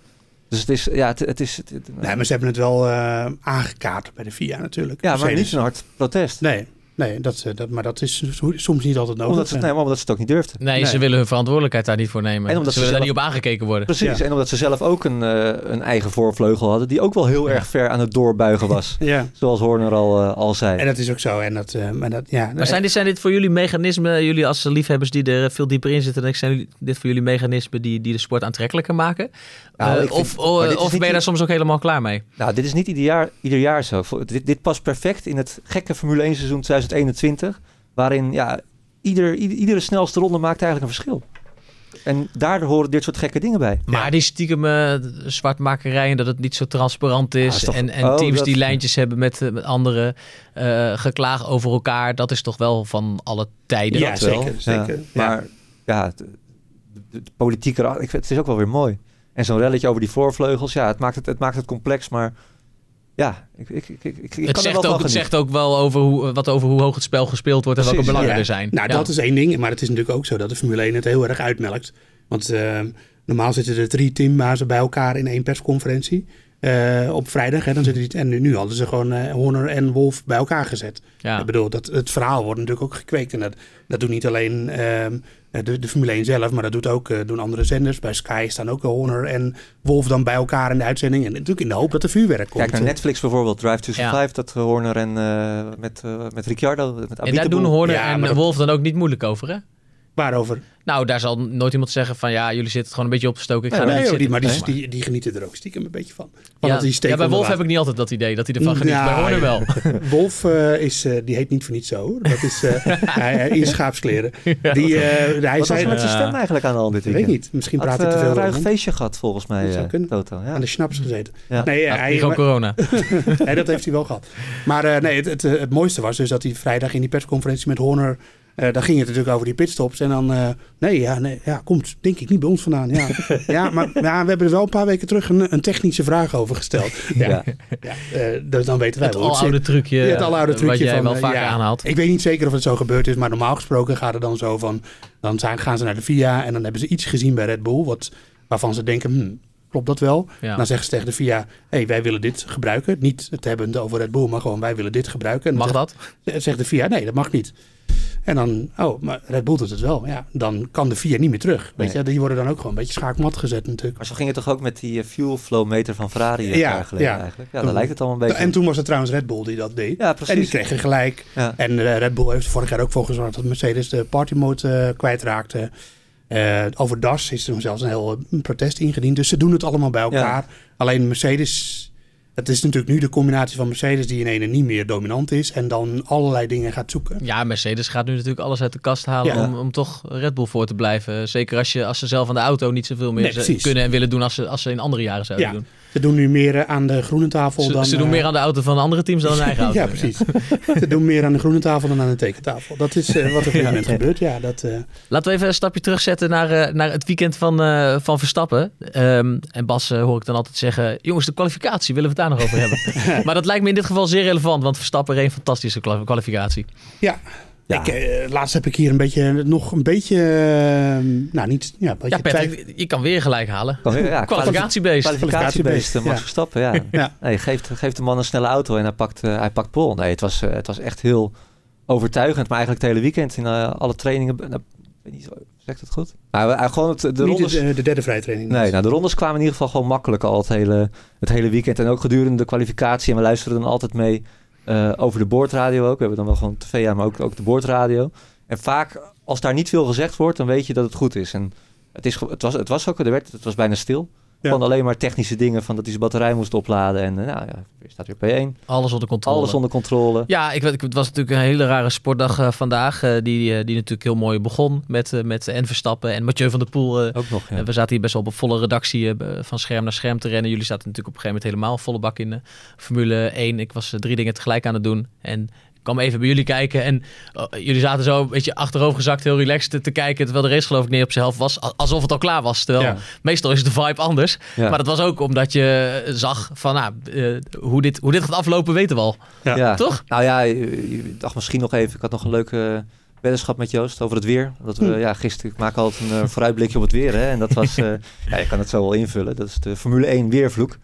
Speaker 2: Dus het is, ja, het, het is... Het,
Speaker 3: Nee, maar ze hebben het wel eh, aangekaart bij de FIA natuurlijk.
Speaker 2: ja, maar niet zo'n hard protest.
Speaker 3: Nee, nee dat, eh, dat, maar dat is soms niet altijd nodig.
Speaker 2: Omdat ze, nee, maar omdat ze het ook niet durfden.
Speaker 4: Nee, ze willen hun verantwoordelijkheid daar niet voor nemen.
Speaker 2: En omdat
Speaker 4: ze
Speaker 2: ze
Speaker 4: willen daar niet op aangekeken worden.
Speaker 2: Precies,
Speaker 3: Ja.
Speaker 2: en omdat ze zelf ook een, eh, een eigen voorvleugel hadden... die ook wel heel
Speaker 4: Ja.
Speaker 2: erg ver aan het doorbuigen was.
Speaker 3: Ja,
Speaker 2: zoals Horner al, eh, al zei.
Speaker 3: en dat is ook zo. En dat, eh, maar dat, ja,
Speaker 4: Maar zijn dit, zijn dit voor jullie mechanismen, jullie als liefhebbers die er veel dieper in zitten, dan zijn dit voor jullie mechanismen die, die de sport aantrekkelijker maken?
Speaker 2: Nou,
Speaker 4: Eh,
Speaker 2: ik vind-
Speaker 4: of of ben je daar soms ook helemaal klaar mee?
Speaker 2: Nou, dit is niet ieder jaar, ieder jaar zo. Dit, dit past perfect in het gekke Formule 1 seizoen 2021. Waarin ja, ieder, ieder- iedere snelste ronde maakt eigenlijk een verschil. En daar horen dit soort gekke dingen bij.
Speaker 4: Maar die stiekem eh, zwartmakerij en dat het niet zo transparant is.
Speaker 2: is toch-
Speaker 4: en en
Speaker 2: oh,
Speaker 4: teams
Speaker 2: dat-
Speaker 4: die lijntjes hebben met, eh, met anderen, eh geklaag over elkaar. Dat is toch wel van alle tijden.
Speaker 3: Ja,
Speaker 2: Dat wel.
Speaker 3: zeker, zeker.
Speaker 2: Ja.
Speaker 3: Ja.
Speaker 2: Maar ja, de, de, de politieke... Ik vind, het is ook wel weer mooi. En zo'n relletje over die voorvleugels. Ja, het maakt het, het, maakt het complex, maar... Ja, ik, ik, ik, ik, ik kan
Speaker 4: het,
Speaker 2: er wel
Speaker 4: zegt ook, het zegt ook wel over hoe, wat over hoe hoog het spel gespeeld wordt en welke belangen
Speaker 3: Ja.
Speaker 4: er zijn.
Speaker 3: Nou,
Speaker 4: Ja.
Speaker 3: dat is één ding. Maar het is natuurlijk ook zo dat de Formule 1 het heel erg uitmelkt. Want eh, normaal zitten er drie teambazen bij elkaar in één persconferentie. Eh, op vrijdag. Hè, dan zitten die, en nu, nu hadden ze gewoon eh, Horner en Wolf bij elkaar gezet.
Speaker 4: Ja.
Speaker 3: Ik bedoel, dat, het verhaal wordt natuurlijk ook gekweekt. En dat, dat doet niet alleen ehm, de, de Formule 1 zelf, maar dat doet ook, eh, doen andere zenders. Bij Sky staan ook Horner en Wolf dan bij elkaar in de uitzending. En natuurlijk in de hoop dat er vuurwerk komt.
Speaker 2: Kijk naar Netflix bijvoorbeeld, Drive to
Speaker 4: Ja.
Speaker 2: Survive, dat eh, Horner en eh, met, eh, met Ricciardo, met
Speaker 4: En daar doen Horner
Speaker 3: Ja,
Speaker 4: en Wolf dan ook niet moeilijk over, hè?
Speaker 3: Waarover?
Speaker 4: Nou, daar zal nooit iemand zeggen van ja, jullie zitten gewoon een beetje opgestoken. Ik ga
Speaker 3: Nee,
Speaker 4: er niet
Speaker 3: joh, die, maar die,
Speaker 2: Nee.
Speaker 3: die, die genieten er ook stiekem een beetje van. Van
Speaker 4: ja,
Speaker 3: dat die
Speaker 4: ja, bij Wolf heb ik niet altijd dat idee dat hij ervan geniet.
Speaker 3: Nou,
Speaker 4: bij Horner wel.
Speaker 3: Wolf eh, is, eh, die heet niet voor niets zo. hoor. Dat is eh, hij, hij in schaapskleren. Die, eh, hij
Speaker 2: Wat
Speaker 3: zei,
Speaker 2: met zijn
Speaker 4: Ja.
Speaker 2: stem eigenlijk aan de hand dit
Speaker 3: ik weet niet, misschien praat ik te veel
Speaker 2: een ruig feestje gehad volgens mij,
Speaker 3: Dat zou
Speaker 2: eh,
Speaker 3: kunnen.
Speaker 2: Toto. Ja.
Speaker 3: aan de schnaps gezeten.
Speaker 2: Ja.
Speaker 3: Nee,
Speaker 4: Ja,
Speaker 3: hij,
Speaker 4: gewoon
Speaker 3: maar-
Speaker 4: corona.
Speaker 3: nee, dat heeft hij wel gehad. Maar eh, nee, het, het, het mooiste was dus dat hij vrijdag in die persconferentie met Horner... eh daar ging het natuurlijk over die pitstops. En dan, eh, nee, ja, nee, ja, komt denk ik niet bij ons vandaan. Ja, ja maar ja, we hebben er wel een paar weken terug een, een technische vraag over gesteld. Ja,
Speaker 2: Ja.
Speaker 3: ja. eh, dus dan weten wij
Speaker 4: Het
Speaker 3: wel het
Speaker 4: aloude trucje,
Speaker 3: Ja, het aloude trucje
Speaker 4: wat jij
Speaker 3: van,
Speaker 4: wel vaker
Speaker 3: ja.
Speaker 4: aanhaalt.
Speaker 3: Ik weet niet zeker of het zo gebeurd is, maar normaal gesproken gaat het dan zo van... Dan zijn, gaan ze naar de VIA en dan hebben ze iets gezien bij Red Bull... Wat, waarvan ze denken, hmm, klopt dat wel?
Speaker 4: Ja.
Speaker 3: Dan zeggen ze tegen de VIA, hey, wij willen dit gebruiken. Niet het hebben over Red Bull, maar gewoon wij willen dit gebruiken. En dan
Speaker 4: Mag dat?
Speaker 3: zegt, zegt de VIA, nee, dat mag niet. En dan, oh, maar Red Bull doet het wel. Ja, dan kan de VIA niet meer terug. Weet
Speaker 2: Nee.
Speaker 3: je, die worden dan ook gewoon een beetje schaakmat gezet natuurlijk.
Speaker 2: Maar zo ging het toch ook met die eh, fuel flow meter van Ferrari
Speaker 3: Ja,
Speaker 2: geleden
Speaker 3: ja.
Speaker 2: eigenlijk? Ja, daar lijkt het allemaal een beetje
Speaker 3: En toen was het trouwens Red Bull die dat deed.
Speaker 2: Ja, precies.
Speaker 3: En die kregen gelijk.
Speaker 2: Ja.
Speaker 3: En eh, Red Bull heeft vorig jaar ook voor gezorgd dat Mercedes de party mode eh, kwijtraakte. Eh, over DAS is er zelfs een heel protest ingediend. Dus ze doen het allemaal bij elkaar. Alleen Mercedes, het is natuurlijk nu de combinatie van Mercedes die in ene niet meer dominant is. En dan allerlei dingen gaat zoeken.
Speaker 4: Ja, Mercedes gaat nu natuurlijk alles uit de kast halen
Speaker 3: Ja.
Speaker 4: om, om toch Red Bull voor te blijven. Zeker als, je, als ze zelf aan de auto niet zoveel meer
Speaker 3: Nee,
Speaker 4: kunnen en willen doen als ze, als ze in andere jaren zouden
Speaker 3: Ja,
Speaker 4: doen.
Speaker 3: Ze doen nu meer eh, aan de groene tafel
Speaker 4: Ze,
Speaker 3: dan...
Speaker 4: ze doen
Speaker 3: eh,
Speaker 4: meer aan de auto van andere teams dan hun eigen auto.
Speaker 3: Ja, precies. ze doen meer aan de groene tafel dan aan de tekentafel. Dat is eh, wat er op dit moment gebeurt. Ja, dat,
Speaker 4: Laten we even een stapje terugzetten naar, naar het weekend van, van Verstappen. Ehm, en Bas hoor ik dan altijd zeggen... jongens, de kwalificatie, willen we het daar nog over hebben? maar dat lijkt me in dit geval zeer relevant... want Verstappen reed een fantastische kwa- kwalificatie.
Speaker 3: ja.
Speaker 2: Ja.
Speaker 3: Ik, eh, laatst heb ik hier een beetje, nog een beetje, eh, nou niet, ja, een beetje
Speaker 4: Ja, Patrick, je kan weer gelijk halen.
Speaker 2: Kan weer- ja,
Speaker 4: Kwalificatiebeest.
Speaker 2: Kwalificatiebeest, eh, Max
Speaker 3: Ja.
Speaker 2: Verstappen, ja.
Speaker 3: Ja.
Speaker 2: Nee, geeft, geeft de man een snelle auto en hij pakt, hij pakt pol. Nee, het was, het was echt heel overtuigend. Maar eigenlijk het hele weekend in alle trainingen... Nou, ik weet niet, zegt het goed? Nou, hij- gewoon het, de
Speaker 3: Niet
Speaker 2: rondes...
Speaker 3: de, de derde vrijtraining.
Speaker 2: Nee, nou, de rondes kwamen in ieder geval gewoon makkelijk al het hele, het hele weekend. En ook gedurende de kwalificatie. En we luisteren dan altijd mee eh, over de boordradio ook. We hebben dan wel gewoon tv aan, maar ook, ook de boordradio. En vaak, als daar niet veel gezegd wordt, dan weet je dat het goed is. En het, is, het, was, het was ook, er werd, het was bijna stil.
Speaker 3: Ja.
Speaker 2: Gewoon alleen maar technische dingen van dat hij zijn batterij moest opladen. En eh, nou ja, weer staat weer P1.
Speaker 4: Alles onder controle.
Speaker 2: Alles onder controle.
Speaker 4: Ja, ik, weet- ik, het was natuurlijk een hele rare sportdag eh, vandaag. eh, die, die natuurlijk heel mooi begon met, eh, met en Verstappen en Mathieu van der Poel. eh,
Speaker 2: Ook nog, ja.
Speaker 4: We zaten hier best wel op een volle redactie van scherm naar scherm te rennen. Jullie zaten natuurlijk op een gegeven moment helemaal volle bak in de Formule 1. Ik was drie dingen tegelijk aan het doen. En kwam even bij jullie kijken. En eh, jullie zaten zo een beetje achterovergezakt, heel relaxed te, te kijken. Terwijl de race geloof ik niet op zijn helft was. Alsof het al klaar was. Terwijl
Speaker 3: Ja.
Speaker 4: meestal is de vibe anders.
Speaker 2: Ja.
Speaker 4: Maar dat was ook omdat je zag van nou, eh, hoe, dit, hoe dit gaat aflopen weten we al.
Speaker 3: Ja.
Speaker 2: Ja.
Speaker 4: Toch?
Speaker 2: Nou ja, je, je dacht misschien nog even. Ik had nog een leuke weddenschap met Joost over het weer. Dat we,
Speaker 3: Hm.
Speaker 2: ja, gisteren, ik maak altijd een eh, vooruitblikje op het weer. Hè? En dat was, eh, ja, je kan het zo wel invullen. Dat is de Formule 1 weervloek.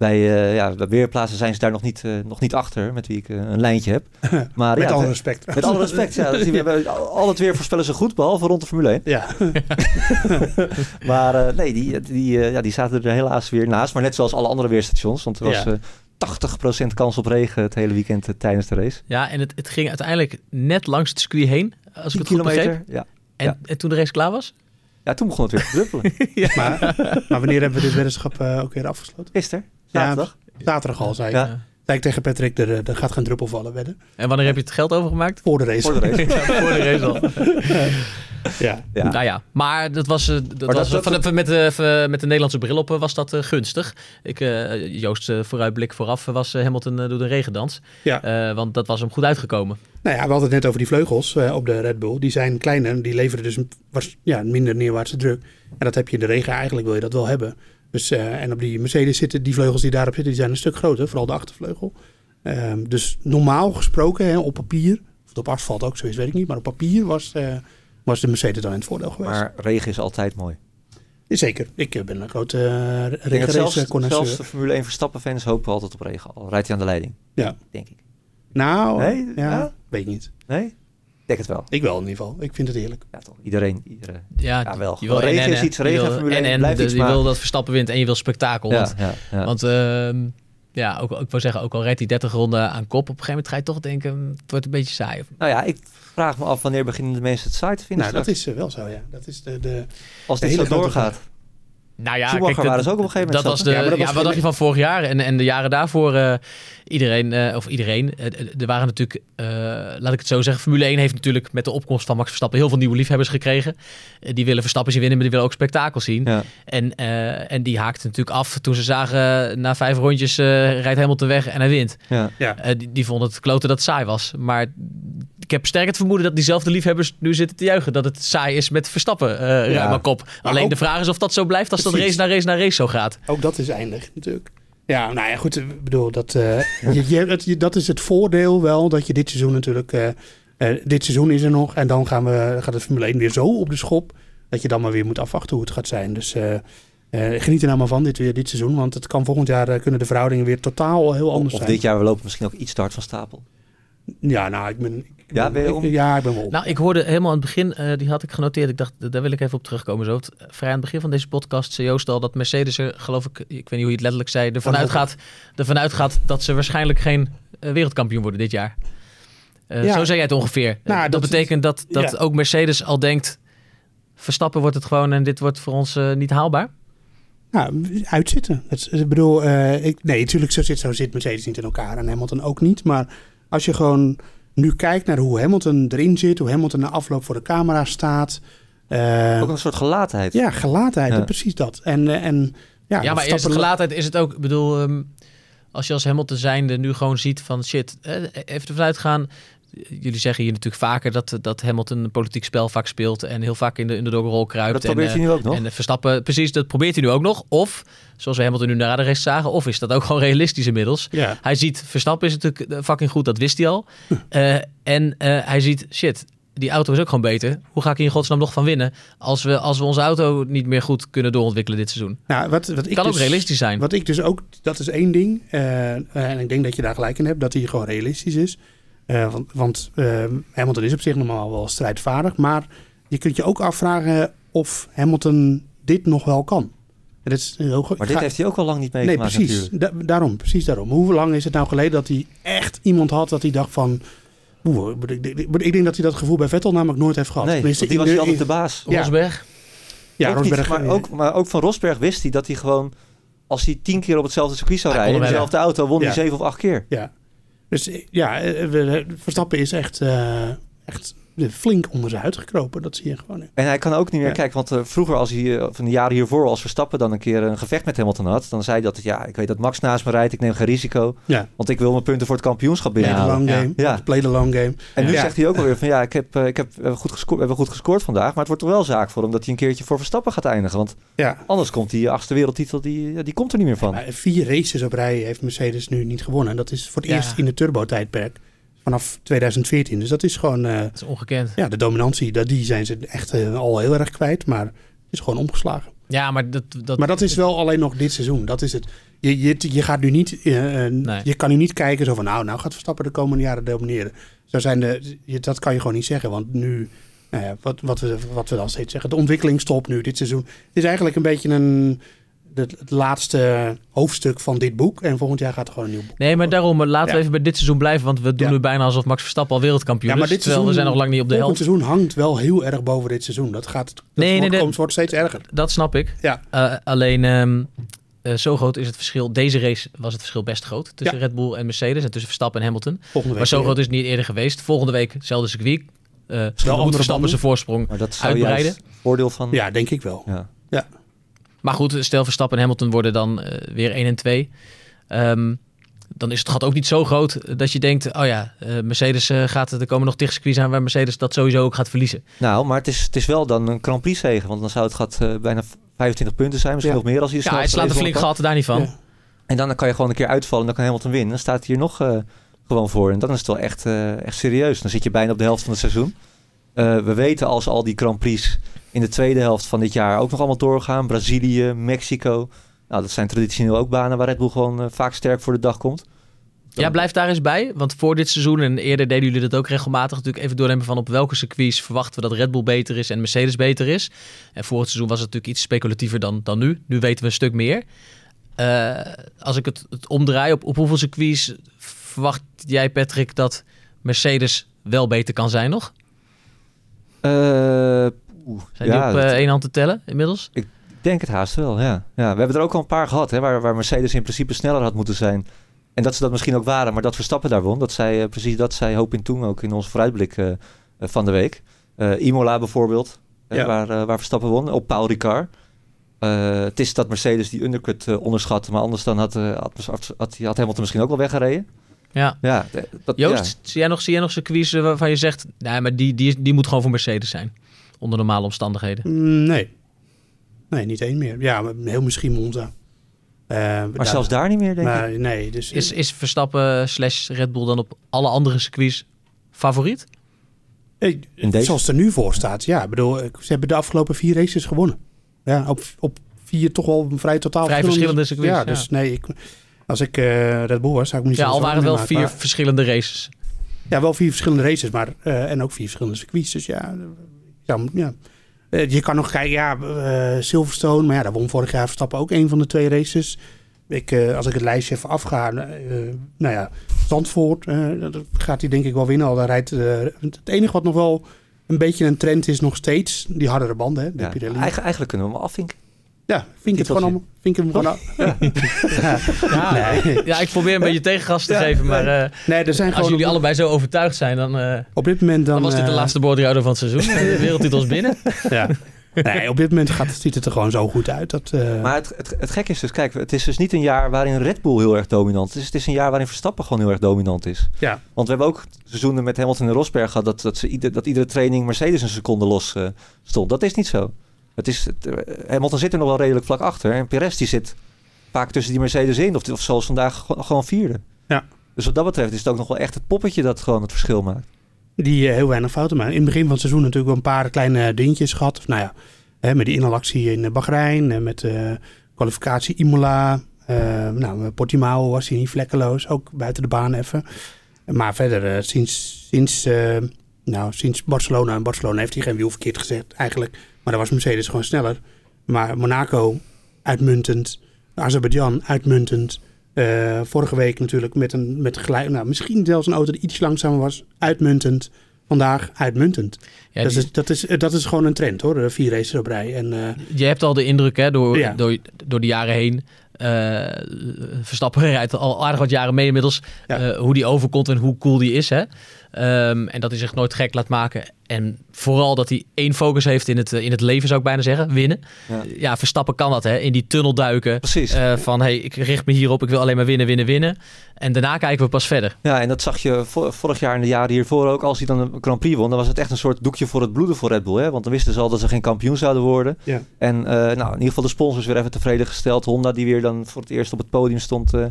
Speaker 2: Bij, eh, ja, bij weerplaatsen zijn ze daar nog niet, eh, nog niet achter, met wie ik eh, een lijntje heb. Maar
Speaker 3: Met
Speaker 2: ja,
Speaker 3: alle
Speaker 2: we-
Speaker 3: respect.
Speaker 2: met alle respect. Ja, dat- we hebben, al het weer voorspellen ze goed, behalve rond de Formule 1.
Speaker 3: Ja,
Speaker 2: Maar eh, nee, die, die, eh, ja, die zaten er helaas weer naast. Maar net zoals alle andere weerstations. Want er was
Speaker 3: Ja.
Speaker 2: eh 80% kans op regen het hele weekend tijdens de race.
Speaker 4: Ja, en het, het ging uiteindelijk net langs het circuit heen. Als ik
Speaker 2: 10
Speaker 4: het goed begreep.
Speaker 2: kilometer. Ja.
Speaker 4: En,
Speaker 2: ja.
Speaker 4: en toen de race klaar was?
Speaker 2: ja, toen begon het weer te druppelen.
Speaker 3: maar, maar wanneer hebben we dit weddenschap eh, ook weer afgesloten?
Speaker 2: Gisteren, zaterdag.
Speaker 3: Zaterdag al, zei ik.
Speaker 2: Ja.
Speaker 3: Zei ik tegen Patrick, er, eh, er gaat geen druppel vallen, wedden.
Speaker 4: En wanneer heb je het geld overgemaakt?
Speaker 3: Voor de race.
Speaker 2: Voor de race.
Speaker 4: Ja, voor de race al.
Speaker 3: Ja.
Speaker 2: Ja.
Speaker 4: Nou ja, maar dat was, eh, dat
Speaker 2: dat-
Speaker 4: was
Speaker 2: dat-
Speaker 4: van met, de, van- met de Nederlandse bril op eh, was dat eh, gunstig. Ik, eh Joost eh, vooruitblik vooraf eh, was eh, Hamilton eh, door de regendans.
Speaker 3: Ja.
Speaker 4: Eh, want dat was hem goed uitgekomen.
Speaker 3: Nou ja, we hadden het net over die vleugels eh, op de Red Bull. Die zijn kleiner, die leveren dus een, was, ja, minder neerwaartse druk. En dat heb je in de regen, eigenlijk wil je dat wel hebben. Dus, eh, en op die Mercedes zitten, die vleugels die daarop zitten, die zijn een stuk groter. Vooral de achtervleugel. Ehm, dus normaal gesproken, hè, op papier, of op asfalt ook zo is, weet ik niet. Maar op papier was, eh, was de Mercedes dan in het voordeel geweest.
Speaker 2: Maar regen is altijd mooi.
Speaker 3: Zeker, ik eh, ben een grote uh,
Speaker 2: zelfs, de Formule 1 Verstappen-fans hopen altijd op regen. Al rijdt hij aan de leiding.
Speaker 3: Ja.
Speaker 2: Denk ik.
Speaker 3: Nou,
Speaker 2: Nee?
Speaker 3: ja,
Speaker 2: Ja?
Speaker 3: weet ik niet.
Speaker 2: Nee? Ik denk het wel.
Speaker 3: Ik wel in ieder geval. Ik vind het heerlijk.
Speaker 2: Ja, toch. Iedereen. iedereen.
Speaker 4: Ja,
Speaker 2: Ja, wel.
Speaker 4: Je wil
Speaker 2: Regen
Speaker 4: en,
Speaker 2: is iets,
Speaker 4: Je
Speaker 2: regen,
Speaker 4: en,
Speaker 2: 1
Speaker 4: en
Speaker 2: blijft
Speaker 4: de-
Speaker 2: iets,
Speaker 4: je
Speaker 2: maar-
Speaker 4: wil dat Verstappen wint en je wil spektakel.
Speaker 2: Ja,
Speaker 4: Want,
Speaker 2: ja, ja.
Speaker 4: want ehm, Ja, ook, ik wil zeggen, ook al rijdt hij 30 ronden aan kop, op een gegeven moment ga je toch denken, hm, het wordt een beetje saai.
Speaker 2: Nou ja, ik vraag me af wanneer beginnen de mensen het saai te vinden
Speaker 3: Nou, dat is eh, wel zo, ja. Dat is de, de,
Speaker 2: Als
Speaker 3: de
Speaker 2: dit zo
Speaker 3: hele
Speaker 2: doorgaat.
Speaker 4: Nou ja,
Speaker 2: Schumacher
Speaker 4: kijk,
Speaker 2: waren ze ook op een gegeven
Speaker 4: dat
Speaker 2: moment
Speaker 4: was de,
Speaker 3: Ja, dat was
Speaker 4: wat dacht je van vorig jaar en, en de jaren daarvoor? eh, iedereen, eh, of iedereen, eh, er waren natuurlijk, eh, laat ik het zo zeggen, Formule 1 heeft natuurlijk met de opkomst van Max Verstappen heel veel nieuwe liefhebbers gekregen. Die willen Verstappen zien winnen, maar die willen ook spektakel zien.
Speaker 2: Ja.
Speaker 4: En, eh, en die haakten natuurlijk af toen ze zagen, na vijf rondjes eh, rijdt Hamilton weg en hij wint.
Speaker 2: Ja.
Speaker 3: ja.
Speaker 4: Eh, die, die vonden het kloten dat het saai was. Maar ik heb sterk het vermoeden dat diezelfde liefhebbers nu zitten te juichen. Dat het saai is met Verstappen eh ruim
Speaker 2: Ja.
Speaker 4: aan kop. Alleen
Speaker 3: ook-
Speaker 4: de vraag is of dat zo blijft als dat race na race na race zo gaat.
Speaker 3: Ook dat is eindig natuurlijk. Ja, nou ja, goed. Ik bedoel, dat, eh, je, je, het, je- dat is het voordeel wel, dat je dit seizoen natuurlijk... eh, eh, dit seizoen is er nog en dan gaan we, gaat de Formule 1 weer zo op de schop... dat je dan maar weer moet afwachten hoe het gaat zijn. Dus eh, eh, geniet er nou maar van dit, weer, dit seizoen. Want het kan volgend jaar, kunnen de verhoudingen weer totaal heel anders
Speaker 2: Of
Speaker 3: zijn.
Speaker 2: dit jaar, we lopen misschien ook iets te hard van stapel.
Speaker 3: Ja, nou, ik ben... ik
Speaker 2: Ja, ben je
Speaker 3: ik-
Speaker 2: om?
Speaker 3: ja, ik ben wel op.
Speaker 4: Nou, ik hoorde helemaal aan het begin, eh, die had ik genoteerd. Ik dacht, daar wil ik even op terugkomen. Zo. Het- Vrij aan het begin van deze podcast zei Joost al dat Mercedes er, geloof ik, ik weet niet hoe je het letterlijk zei, ervan
Speaker 3: Van
Speaker 4: uitgaat, ervan uitgaat dat ze waarschijnlijk geen eh, wereldkampioen worden dit jaar. Eh,
Speaker 3: Ja.
Speaker 4: Zo zei jij het ongeveer.
Speaker 3: Nou,
Speaker 4: dat,
Speaker 3: dat-
Speaker 4: betekent dat, dat
Speaker 3: ja.
Speaker 4: ook Mercedes al denkt, Verstappen wordt het gewoon en dit wordt voor ons eh, niet haalbaar.
Speaker 3: Nou, uitzitten. Het, ik bedoel, eh, ik, nee, natuurlijk zo zit, zo zit Mercedes niet in elkaar en Hamilton ook niet. Maar als je gewoon nu kijkt naar hoe Hamilton erin zit, hoe Hamilton na afloop voor de camera staat. eh,
Speaker 2: Ook een soort gelaatheid.
Speaker 3: ja, gelaatheid,
Speaker 2: Ja.
Speaker 3: precies dat. En, eh, en, ja,
Speaker 4: Ja, maar is de gelaatheid is het ook, ik bedoel, ehm, als je als Hamilton zijnde nu gewoon ziet van shit, eh, even ervan uitgaan. Jullie zeggen hier natuurlijk vaker dat, dat Hamilton een politiek spel vaak speelt en heel vaak in de underdog-rol kruipt.
Speaker 2: Dat probeert
Speaker 4: en,
Speaker 2: hij nu ook nog.
Speaker 4: En Verstappen, precies, dat probeert hij nu ook nog. Of, zoals we Hamilton nu na de rest zagen, of is dat ook gewoon realistisch inmiddels.
Speaker 3: Ja,
Speaker 4: Hij ziet, Verstappen is natuurlijk eh, fucking goed, dat wist hij al. Eh, en eh, hij ziet, shit, die auto is ook gewoon beter. Hoe ga ik hier in godsnaam nog van winnen als we, als we onze auto niet meer goed kunnen doorontwikkelen dit seizoen?
Speaker 3: nou, wat, wat ik
Speaker 4: kan ook
Speaker 3: dus-
Speaker 4: realistisch zijn.
Speaker 3: Wat ik dus ook, dat is één ding. eh, en ik denk dat je daar gelijk in hebt, dat hij gewoon realistisch is. Eh, want want eh, Hamilton is op zich normaal wel strijdvaardig. Maar je kunt je ook afvragen of Hamilton dit nog wel kan. En is heel.
Speaker 2: Maar dit heeft hij ook al lang niet
Speaker 3: Nee,
Speaker 2: meegemaakt
Speaker 3: precies.
Speaker 2: natuurlijk.
Speaker 3: Da- daarom, precies daarom. Hoe lang is het nou geleden dat hij echt iemand had dat hij dacht van... Oeh, ik, ik, ik denk dat hij dat gevoel bij Vettel namelijk nooit heeft gehad.
Speaker 2: Nee, die was hij
Speaker 3: de-
Speaker 2: altijd de baas.
Speaker 3: Ja.
Speaker 4: Rosberg.
Speaker 3: Ja,
Speaker 2: Ook niet,
Speaker 3: Rosberg.
Speaker 2: maar, ook, maar ook van Rosberg wist hij dat hij gewoon... Als hij tien keer op hetzelfde circuit zou
Speaker 4: Hij
Speaker 2: rijden, in dezelfde auto, won hij zeven of acht keer.
Speaker 3: Ja. Dus eh, ja, eh, we- Verstappen is echt, eh, flink onder zijn huid gekropen. Dat zie je gewoon. hè.
Speaker 2: En hij kan ook niet meer
Speaker 3: Ja.
Speaker 2: kijken, want eh, vroeger, als hij, eh, van de jaren hiervoor, als Verstappen dan een keer een gevecht met Hamilton had, dan zei hij dat, ja, ik weet dat Max naast me rijdt, ik neem geen risico,
Speaker 3: Ja,
Speaker 2: want ik wil mijn punten voor het kampioenschap
Speaker 3: play the
Speaker 2: binnenhalen.
Speaker 3: long
Speaker 4: Ja.
Speaker 3: game.
Speaker 2: Ja.
Speaker 3: Play the long game.
Speaker 2: En nu
Speaker 3: Ja.
Speaker 2: zegt hij ook alweer van, ja, ik heb, eh, ik heb, we hebben goed gescoord, we hebben goed gescoord vandaag, maar het wordt toch wel zaak voor hem dat hij een keertje voor Verstappen gaat eindigen, want
Speaker 3: Ja.
Speaker 2: anders komt die achtste wereldtitel, die, die komt er niet meer van.
Speaker 3: Maar vier races op rij heeft Mercedes nu niet gewonnen. En dat is voor het
Speaker 4: Ja.
Speaker 3: eerst in het turbo-tijdperk vanaf 2014. Dus dat is gewoon... eh,
Speaker 4: Dat is ongekend.
Speaker 3: ja, de dominantie, dat- die zijn ze echt eh, al heel erg kwijt. Maar het is gewoon omgeslagen.
Speaker 4: Ja, maar dat... dat
Speaker 3: Maar dat is wel alleen nog dit seizoen. Dat is het. Je, je, je gaat nu niet, eh,
Speaker 4: Nee.
Speaker 3: je kan nu niet kijken zo van, nou, nou gaat Verstappen de komende jaren domineren. Zo zijn de, je, dat kan je gewoon niet zeggen, want nu, nou ja, wat, wat, we, wat we dan steeds zeggen, de ontwikkeling stopt nu dit seizoen. Het is eigenlijk een beetje een, het, het laatste hoofdstuk van dit boek en volgend jaar gaat er gewoon een nieuw boek.
Speaker 4: Nee, maar daarom, laten we even bij dit seizoen blijven. Want we doen
Speaker 3: Ja.
Speaker 4: nu bijna alsof Max Verstappen al wereldkampioen
Speaker 3: Ja, maar
Speaker 4: is.
Speaker 3: dit
Speaker 4: terwijl we
Speaker 3: seizoen-
Speaker 4: zijn nog lang niet op de
Speaker 3: Volgend
Speaker 4: helft.
Speaker 3: seizoen hangt wel heel erg boven dit seizoen. Dat gaat, het
Speaker 4: Nee, nee,
Speaker 3: wordt,
Speaker 4: nee.
Speaker 3: komt- wordt steeds erger.
Speaker 4: Dat snap ik.
Speaker 3: Ja.
Speaker 4: Eh, alleen, ehm, eh, zo groot is het verschil. Deze race was het verschil best groot. Tussen
Speaker 3: Ja.
Speaker 4: Red Bull en Mercedes. En tussen Verstappen en Hamilton.
Speaker 3: Volgende week
Speaker 4: Maar zo groot is het niet eerder geweest. Volgende week, hetzelfde circuit. Eh
Speaker 3: andere
Speaker 4: moet Verstappen zijn voorsprong
Speaker 2: Maar dat is
Speaker 4: uitbreiden.
Speaker 2: voordeel van...
Speaker 3: Ja, denk ik wel.
Speaker 2: Ja.
Speaker 4: Maar goed, stel Verstappen en Hamilton worden dan eh, weer 1 en 2. Ehm, dan is het gat ook niet zo groot dat je denkt... oh ja, eh, Mercedes eh, gaat... er komen nog tig circuits aan waar Mercedes dat sowieso ook gaat verliezen.
Speaker 2: Nou, maar het is, het is wel dan een Grand Prix zegen, want dan zou het gat bijna 25 punten zijn, misschien
Speaker 3: Ja.
Speaker 2: nog meer als hij
Speaker 4: Ja, hij
Speaker 2: snelste
Speaker 4: slaat een flink gat, daar niet van.
Speaker 3: Ja.
Speaker 2: En dan kan je gewoon een keer uitvallen en dan kan Hamilton winnen. Dan staat hij hier nog eh, gewoon voor. En dan is het wel echt, eh, echt serieus. Dan zit je bijna op de helft van het seizoen. Eh, we weten als al die Grand Prix in de tweede helft van dit jaar ook nog allemaal doorgaan. Brazilië, Mexico. Nou, dat zijn traditioneel ook banen waar Red Bull gewoon eh, vaak sterk voor de dag komt.
Speaker 4: Ja, blijf daar eens bij. Want voor dit seizoen en eerder deden jullie dat ook regelmatig. Natuurlijk even doornemen van op welke circuits verwachten we dat Red Bull beter is en Mercedes beter is. En voor het seizoen was het natuurlijk iets speculatiever dan, dan nu. Nu weten we een stuk meer. Eh, als ik het, het omdraai, op, op hoeveel circuits verwacht jij, Patrick, dat Mercedes wel beter kan zijn nog?
Speaker 2: Uh, oeh,
Speaker 4: zijn die op uh, één hand te tellen inmiddels?
Speaker 2: Ik denk het haast wel, ja. ja. We hebben er ook al een paar gehad, hè, waar, waar Mercedes in principe sneller had moeten zijn. En dat ze dat misschien ook waren, maar dat Verstappen daar won. Dat zij, precies dat zij hoop in toen ook in onze vooruitblik van de week. Imola bijvoorbeeld, ja. waar, waar Verstappen won, op Paul Ricard. Uh, het is dat Mercedes die undercut uh, onderschat, maar anders dan had, uh, had, had, had, had Hamilton misschien ook wel weggereden.
Speaker 4: Ja.
Speaker 2: ja
Speaker 4: dat, Joost, ja. Zie, jij nog, zie jij nog circuits waarvan je zegt, nee, maar die, die, die moet gewoon voor Mercedes zijn? Onder normale omstandigheden.
Speaker 3: Mm, nee. Nee, niet één meer. Ja, heel misschien Monza.
Speaker 2: maar daar, zelfs daar niet meer, denk
Speaker 3: maar,
Speaker 2: ik?
Speaker 3: Nee. Dus,
Speaker 4: is, is Verstappen slash Red Bull dan op alle andere circuits favoriet?
Speaker 3: Hey, zoals het er nu voor staat, ja. Ik bedoel, ze hebben de afgelopen vier races gewonnen. Ja, op, op vier toch wel vrij totaal
Speaker 4: vrij verschillende circuits.
Speaker 3: Ja, dus nee, ik, als ik uh, Red Bull was, zou ik me niet
Speaker 4: Ja, al waren het wel vier verschillende races.
Speaker 3: Ja, wel vier verschillende races, maar uh, en ook vier verschillende circuits. Dus ja, ja, ja. Uh, je kan nog kijken, ja, Silverstone, maar ja, daar won vorig jaar Verstappen ook een van de twee races. Ik, als ik het lijstje even afga, nou ja, Zandvoort, dat gaat hij denk ik wel winnen. Al daar rijdt, het enige wat nog wel een beetje een trend is nog steeds die hardere banden. Hè, de
Speaker 2: ja.
Speaker 3: Pirelli.
Speaker 2: Eigen, eigenlijk kunnen we hem afvinken.
Speaker 3: Ja, vink het gewoon allemaal. Vink hem gewoon af. Ja.
Speaker 4: ja, nee. ja, ik probeer een beetje tegengas te geven, maar uh,
Speaker 3: nee, er zijn
Speaker 4: als
Speaker 3: gewoon
Speaker 4: jullie allebei zo overtuigd zijn, dan, uh,
Speaker 3: op dit moment dan,
Speaker 4: dan was dit de
Speaker 3: uh,
Speaker 4: laatste boordradio van het seizoen. de wereldtitels binnen.
Speaker 3: ja. Nee, op dit moment gaat, ziet het er gewoon zo goed uit. Dat, uh...
Speaker 2: Maar het, het, het gekke is dus, kijk, het is dus niet een jaar waarin Red Bull heel erg dominant is. Het is een jaar waarin Verstappen gewoon heel erg dominant is.
Speaker 3: Ja.
Speaker 2: Want we hebben ook seizoenen met Hamilton en Rosberg gehad dat, dat, ze ieder, dat iedere training Mercedes een seconde los uh, stond. Dat is niet zo. Het is, het, uh, Hamilton zit er nog wel redelijk vlak achter. En Perez die zit vaak tussen die Mercedes in. Of, of zoals vandaag gewoon, vierde.
Speaker 3: Ja.
Speaker 2: Dus wat dat betreft is het ook nog wel echt het poppetje dat gewoon het verschil maakt.
Speaker 3: Die uh, heel weinig fouten maken. In het begin van het seizoen natuurlijk wel een paar kleine dingetjes gehad. Of, nou ja, hè, met die inhalactie in Bahrein. met uh, kwalificatie Imola. Uh, nou, Portimao was hij niet vlekkeloos. Ook buiten de baan even. Maar verder, sinds, sinds, nou, sinds Barcelona. En Barcelona heeft hij geen wiel verkeerd gezet eigenlijk. Maar daar was Mercedes gewoon sneller. Maar Monaco, uitmuntend. Azerbeidzjan, uitmuntend. Uh, vorige week natuurlijk met een met gelijk, nou, misschien zelfs een auto die iets langzamer was, uitmuntend. Vandaag uitmuntend. Ja, dat, is, dat, is, dat is gewoon een trend hoor, vier races op rij. En, uh,
Speaker 4: je hebt al de indruk hè, door, ja. door, door de jaren heen. Uh, Verstappen rijdt al aardig wat jaren mee inmiddels. Ja. hoe die overkomt en hoe cool die is. Hè? Um, en dat hij zich nooit gek laat maken. En vooral dat hij één focus heeft in het, in het leven, zou ik bijna zeggen. Winnen. Ja, ja Verstappen kan dat, hè. In die tunnel duiken.
Speaker 2: Precies.
Speaker 4: Uh, van, hey, ik richt me hierop. Ik wil alleen maar winnen, winnen, winnen. En daarna kijken we pas verder.
Speaker 2: Ja, en dat zag je vorig jaar en de jaren hiervoor ook. Als hij dan een Grand Prix won, dan was het echt een soort doekje voor het bloeden voor Red Bull. Hè? Want dan wisten ze al dat ze geen kampioen zouden worden.
Speaker 3: Ja.
Speaker 2: En uh, nou, in ieder geval de sponsors weer even tevreden gesteld. Honda, die weer dan voor het eerst op het podium stond... Uh,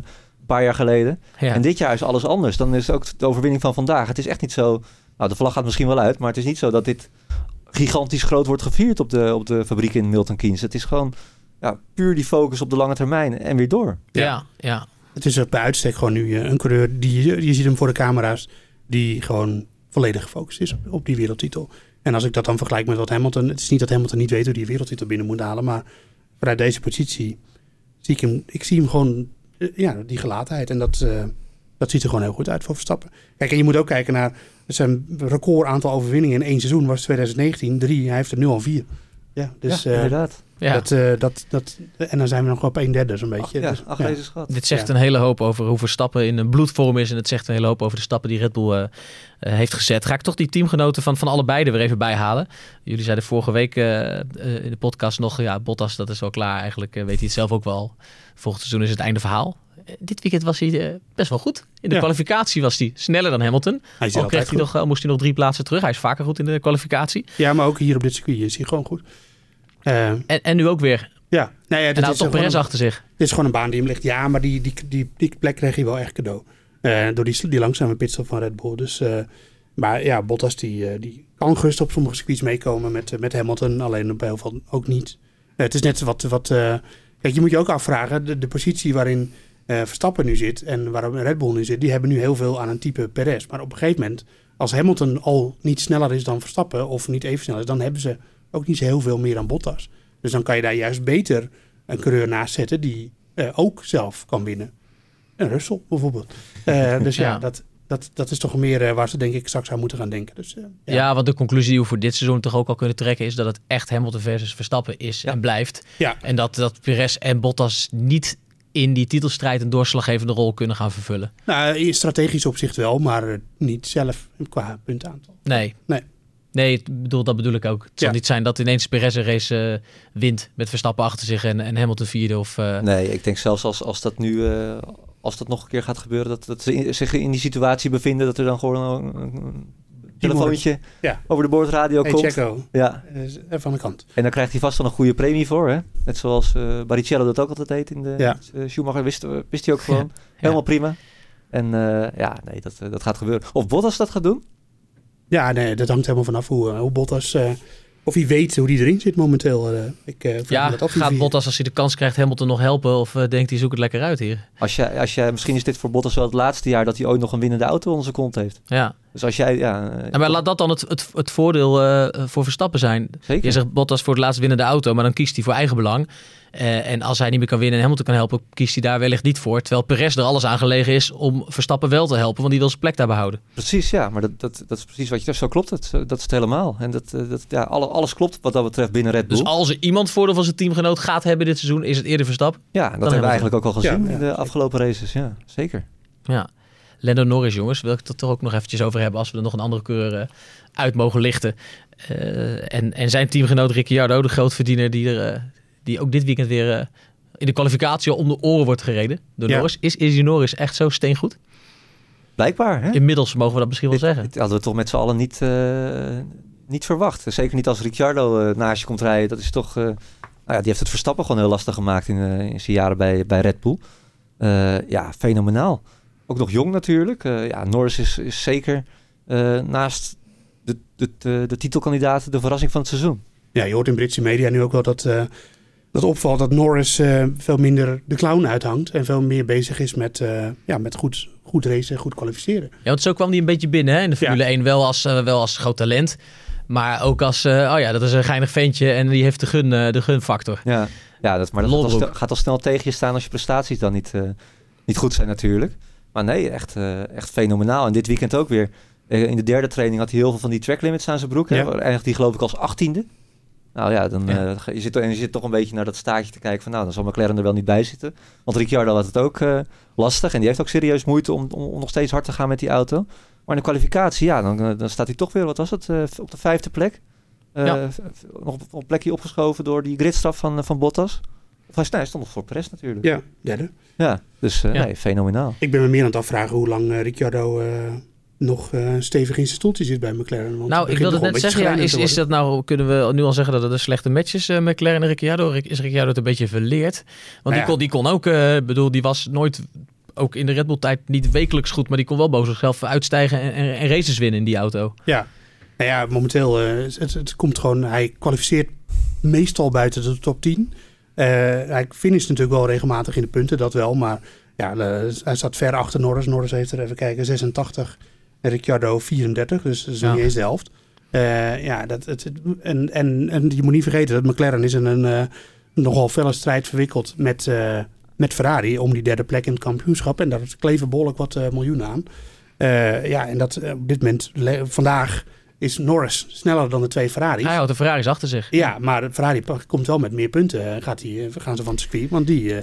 Speaker 2: paar jaar geleden.
Speaker 4: Ja.
Speaker 2: En dit jaar is alles anders. Dan is ook de overwinning van vandaag. Het is echt niet zo... Nou, de vlag gaat misschien wel uit, maar het is niet zo dat dit gigantisch groot wordt gevierd op de, op de fabriek in Milton Keynes. Het is gewoon ja, puur die focus op de lange termijn en weer door.
Speaker 4: Ja, ja. ja.
Speaker 3: Het is bij uitstek gewoon nu een coureur, die, je ziet hem voor de camera's, die gewoon volledig gefocust is op, op die wereldtitel. En als ik dat dan vergelijk met wat Hamilton, het is niet dat Hamilton niet weet hoe die wereldtitel binnen moet halen, maar vanuit deze positie zie ik hem, ik zie hem gewoon, ja, die gelatenheid en dat... Uh, dat ziet er gewoon heel goed uit voor Verstappen. Kijk, en je moet ook kijken naar zijn record aantal overwinningen in één seizoen was 2019, drie. Hij heeft er nu al vier. Ja, dus
Speaker 2: ja, inderdaad.
Speaker 3: Uh, dat, uh, dat, dat, en dan zijn we nog op een derde zo'n beetje.
Speaker 2: Ach, ja,
Speaker 3: dus,
Speaker 2: ach, ja. deze schat.
Speaker 4: Dit zegt ja. een hele hoop over hoe Verstappen in een bloedvorm is. En het zegt een hele hoop over de stappen die Red Bull uh, heeft gezet. Ga ik toch die teamgenoten van, van allebei er weer even bijhalen. Jullie zeiden vorige week in de podcast nog... Ja, Bottas, dat is wel klaar. Eigenlijk weet hij het zelf ook wel. Volgend seizoen is het einde verhaal dit weekend was hij uh, best wel goed. In de ja. kwalificatie was hij sneller dan Hamilton.
Speaker 3: Hij
Speaker 4: Al kreeg hij nog, uh, moest hij nog drie plaatsen terug. Hij is vaker goed in de kwalificatie.
Speaker 3: Ja, maar ook hier op dit circuit is hij gewoon goed.
Speaker 4: En, en nu ook weer.
Speaker 3: Ja, nou ja,
Speaker 4: en hij had toch Perez achter zich.
Speaker 3: Dit is gewoon een baan die hem ligt. Ja, maar die, die, die, die plek kreeg hij wel echt cadeau. door die, die langzame pitstop van Red Bull. Dus, maar ja, Bottas die, die kan gerust op sommige circuits meekomen met, met Hamilton. Alleen op heel veel ook niet. het is net wat... wat kijk, je moet je ook afvragen. De, de positie waarin... Uh, Verstappen nu zit en waarom Red Bull nu zit, die hebben nu heel veel aan een type Perez. Maar op een gegeven moment, als Hamilton al niet sneller is dan Verstappen of niet even snel is, dan hebben ze ook niet zo heel veel meer aan Bottas. Dus dan kan je daar juist beter een coureur naast zetten die eh, ook zelf kan winnen. En Russell bijvoorbeeld. Eh, dus ja,
Speaker 4: Ja.
Speaker 3: Dat, dat, dat is toch meer eh, waar ze denk ik straks aan moeten gaan denken. Dus, eh,
Speaker 4: Ja. want de conclusie die we voor dit seizoen toch ook al kunnen trekken is dat het echt Hamilton versus Verstappen is
Speaker 3: Ja.
Speaker 4: en blijft.
Speaker 3: Ja.
Speaker 4: En dat, dat Perez en Bottas niet in die titelstrijd een doorslaggevende rol kunnen gaan vervullen.
Speaker 3: Nou, in strategisch opzicht wel, maar eh, niet zelf qua puntaantal.
Speaker 4: Nee.
Speaker 3: Nee.
Speaker 4: Nee, bedoel, dat bedoel ik ook. Het zal
Speaker 3: Ja.
Speaker 4: niet zijn dat ineens Perez een race eh, wint met Verstappen achter zich en, en Hamilton vierde. Of, eh,
Speaker 2: Nee, ik denk zelfs als, als dat nu, eh, als dat nog een keer gaat gebeuren, dat, dat ze in- zich in die situatie bevinden, dat er dan gewoon een, een telefoontje
Speaker 3: Ja.
Speaker 2: over de boordradio
Speaker 3: Hey,
Speaker 2: komt.
Speaker 3: Checo,
Speaker 2: Ja,
Speaker 3: eh, aan de kant.
Speaker 2: en dan krijgt hij vast wel een goede premie voor, hè? Net zoals eh Barrichello dat ook altijd deed in de
Speaker 3: Ja.
Speaker 2: eh, Schumacher, wist, wist hij ook gewoon. Helemaal prima. En ja, nee, dat, dat gaat gebeuren. Of Bottas dat gaat doen?
Speaker 3: Ja, nee, dat hangt helemaal vanaf hoe, hoe Bottas... of hij weet hoe die erin zit momenteel. eh. ik eh, me
Speaker 4: ja,
Speaker 3: dat af.
Speaker 4: gaat Bottas als hij de kans krijgt Hamilton nog helpen? Of eh, denkt hij zoek het lekker uit hier?
Speaker 2: Als jij, als jij, misschien is dit voor Bottas wel het laatste jaar dat hij ooit nog een winnende auto onder zijn kont heeft.
Speaker 4: Ja.
Speaker 2: Dus als jij, ja...
Speaker 4: En maar laat dat dan het, het, het voordeel eh, voor Verstappen zijn.
Speaker 2: zeker.
Speaker 4: Je zegt Bottas voor het laatst winnende auto, maar dan kiest hij voor eigen belang. Eh, en als hij niet meer kan winnen en Hamilton kan helpen, kiest hij daar wellicht niet voor. Terwijl Perez er alles aan gelegen is om Verstappen wel te helpen, want die wil zijn plek daar behouden.
Speaker 2: Precies, ja. Maar dat, dat, dat is precies wat je zegt. Zo klopt het. Dat is het helemaal. En dat, eh, dat, ja, alle- alles klopt wat dat betreft binnen Red Bull.
Speaker 4: Dus als er iemand voordeel van zijn teamgenoot gaat hebben dit seizoen, is het eerder Verstappen.
Speaker 2: ja, dat hebben we eigenlijk ook al gezien
Speaker 3: Ja,
Speaker 2: in de afgelopen races. Ja, zeker.
Speaker 4: Ja. Lando Norris, jongens, wil ik het er toch ook nog eventjes over hebben als we er nog een andere keur eh, uit mogen lichten. Eh, en, en zijn teamgenoot Ricciardo, de grootverdiener die, er, eh, die ook dit weekend weer eh, in de kwalificatie om de oren wordt gereden door
Speaker 3: Ja.
Speaker 4: Norris. Is Izzy Norris echt zo steengoed?
Speaker 2: Blijkbaar, hè?
Speaker 4: Inmiddels mogen we dat misschien wel
Speaker 2: Dit,
Speaker 4: zeggen.
Speaker 2: dit hadden we toch met z'n allen niet, eh, niet verwacht. Zeker niet als Ricciardo eh, naast je komt rijden. Dat is toch... eh, nou ja, die heeft het Verstappen gewoon heel lastig gemaakt in, eh, in zijn jaren bij, bij Red Bull. Eh, ja, fenomenaal. Ook nog jong natuurlijk. Eh, ja, Norris is, is zeker eh, naast de, de, de, de titelkandidaat de verrassing van het seizoen.
Speaker 3: Ja, je hoort in Britse media nu ook wel dat, eh, dat opvalt dat Norris eh, veel minder de clown uithangt. En veel meer bezig is met, eh, ja, met goed, goed racen, goed kwalificeren.
Speaker 4: Ja, want zo kwam hij een beetje binnen hè, in de Formule 1. Wel als, eh, wel als groot talent. Maar ook als, eh, oh ja, dat is een geinig ventje en die heeft de, gun, de gunfactor.
Speaker 2: Ja, ja dat, maar dat gaat al, snel, gaat al snel tegen je staan als je prestaties dan niet, eh, niet goed zijn natuurlijk. Maar nee, echt, eh, echt fenomenaal. En dit weekend ook weer. Eh, in de derde training had hij heel veel van die track limits aan zijn broek.
Speaker 3: Ja.
Speaker 2: Eindigt die geloof ik als achttiende. Nou ja, dan,
Speaker 4: Ja.
Speaker 2: eh, je, zit, en je zit toch een beetje naar dat staartje te kijken van... nou, dan zal McLaren er wel niet bij zitten. Want Ricciardo had het ook eh, lastig. En die heeft ook serieus moeite om, om, om nog steeds hard te gaan met die auto. Maar in de kwalificatie, ja, dan, eh, dan staat hij toch weer... wat was het, eh, op de vijfde plek. Eh,
Speaker 4: Ja.
Speaker 2: Nog op een plekje opgeschoven door die gridstraf van, van Bottas. Of hij, nee, stond nog voor Perez natuurlijk.
Speaker 3: Ja, derde.
Speaker 2: Ja, dus eh,
Speaker 4: Ja.
Speaker 2: nee, fenomenaal.
Speaker 3: Ik ben me meer aan het afvragen hoe lang Ricciardo eh, nog eh, stevig in zijn stoeltje zit bij McLaren. Want
Speaker 4: Nou,
Speaker 3: het
Speaker 4: ik wilde
Speaker 3: wel
Speaker 4: net zeggen, ja, is, is dat nou, kunnen we nu al zeggen dat het een slechte match is, eh McLaren en Ricciardo? Ric- Is Ricciardo het een beetje verleerd? Want die,
Speaker 3: Nou ja.
Speaker 4: kon, die kon ook, eh, bedoel, die was nooit, ook in de Red Bull tijd, niet wekelijks goed, maar die kon wel boven zichzelf uitstijgen en, en, en races winnen in die auto.
Speaker 3: Ja, nou ja, momenteel, het, het komt gewoon, hij kwalificeert meestal buiten de top 10. Eh, hij finisht natuurlijk wel regelmatig in de punten, dat wel. Maar ja, hij staat ver achter Norris. Norris heeft er even kijken, 86 en Ricciardo 34. Dus dat is
Speaker 4: Ja.
Speaker 3: niet eens de helft. Eh, ja, dat, het, en, en, en je moet niet vergeten dat McLaren is in een eh, nogal felle strijd verwikkeld met, eh, met Ferrari om die derde plek in het kampioenschap. En daar kleven behoorlijk wat miljoenen aan. Ja, en dat op dit moment, vandaag, is Norris sneller dan de twee Ferraris.
Speaker 4: Hij houdt de Ferraris achter zich.
Speaker 3: Ja, maar Ferrari komt wel met meer punten. Gaat die, gaan ze van het circuit. Want die,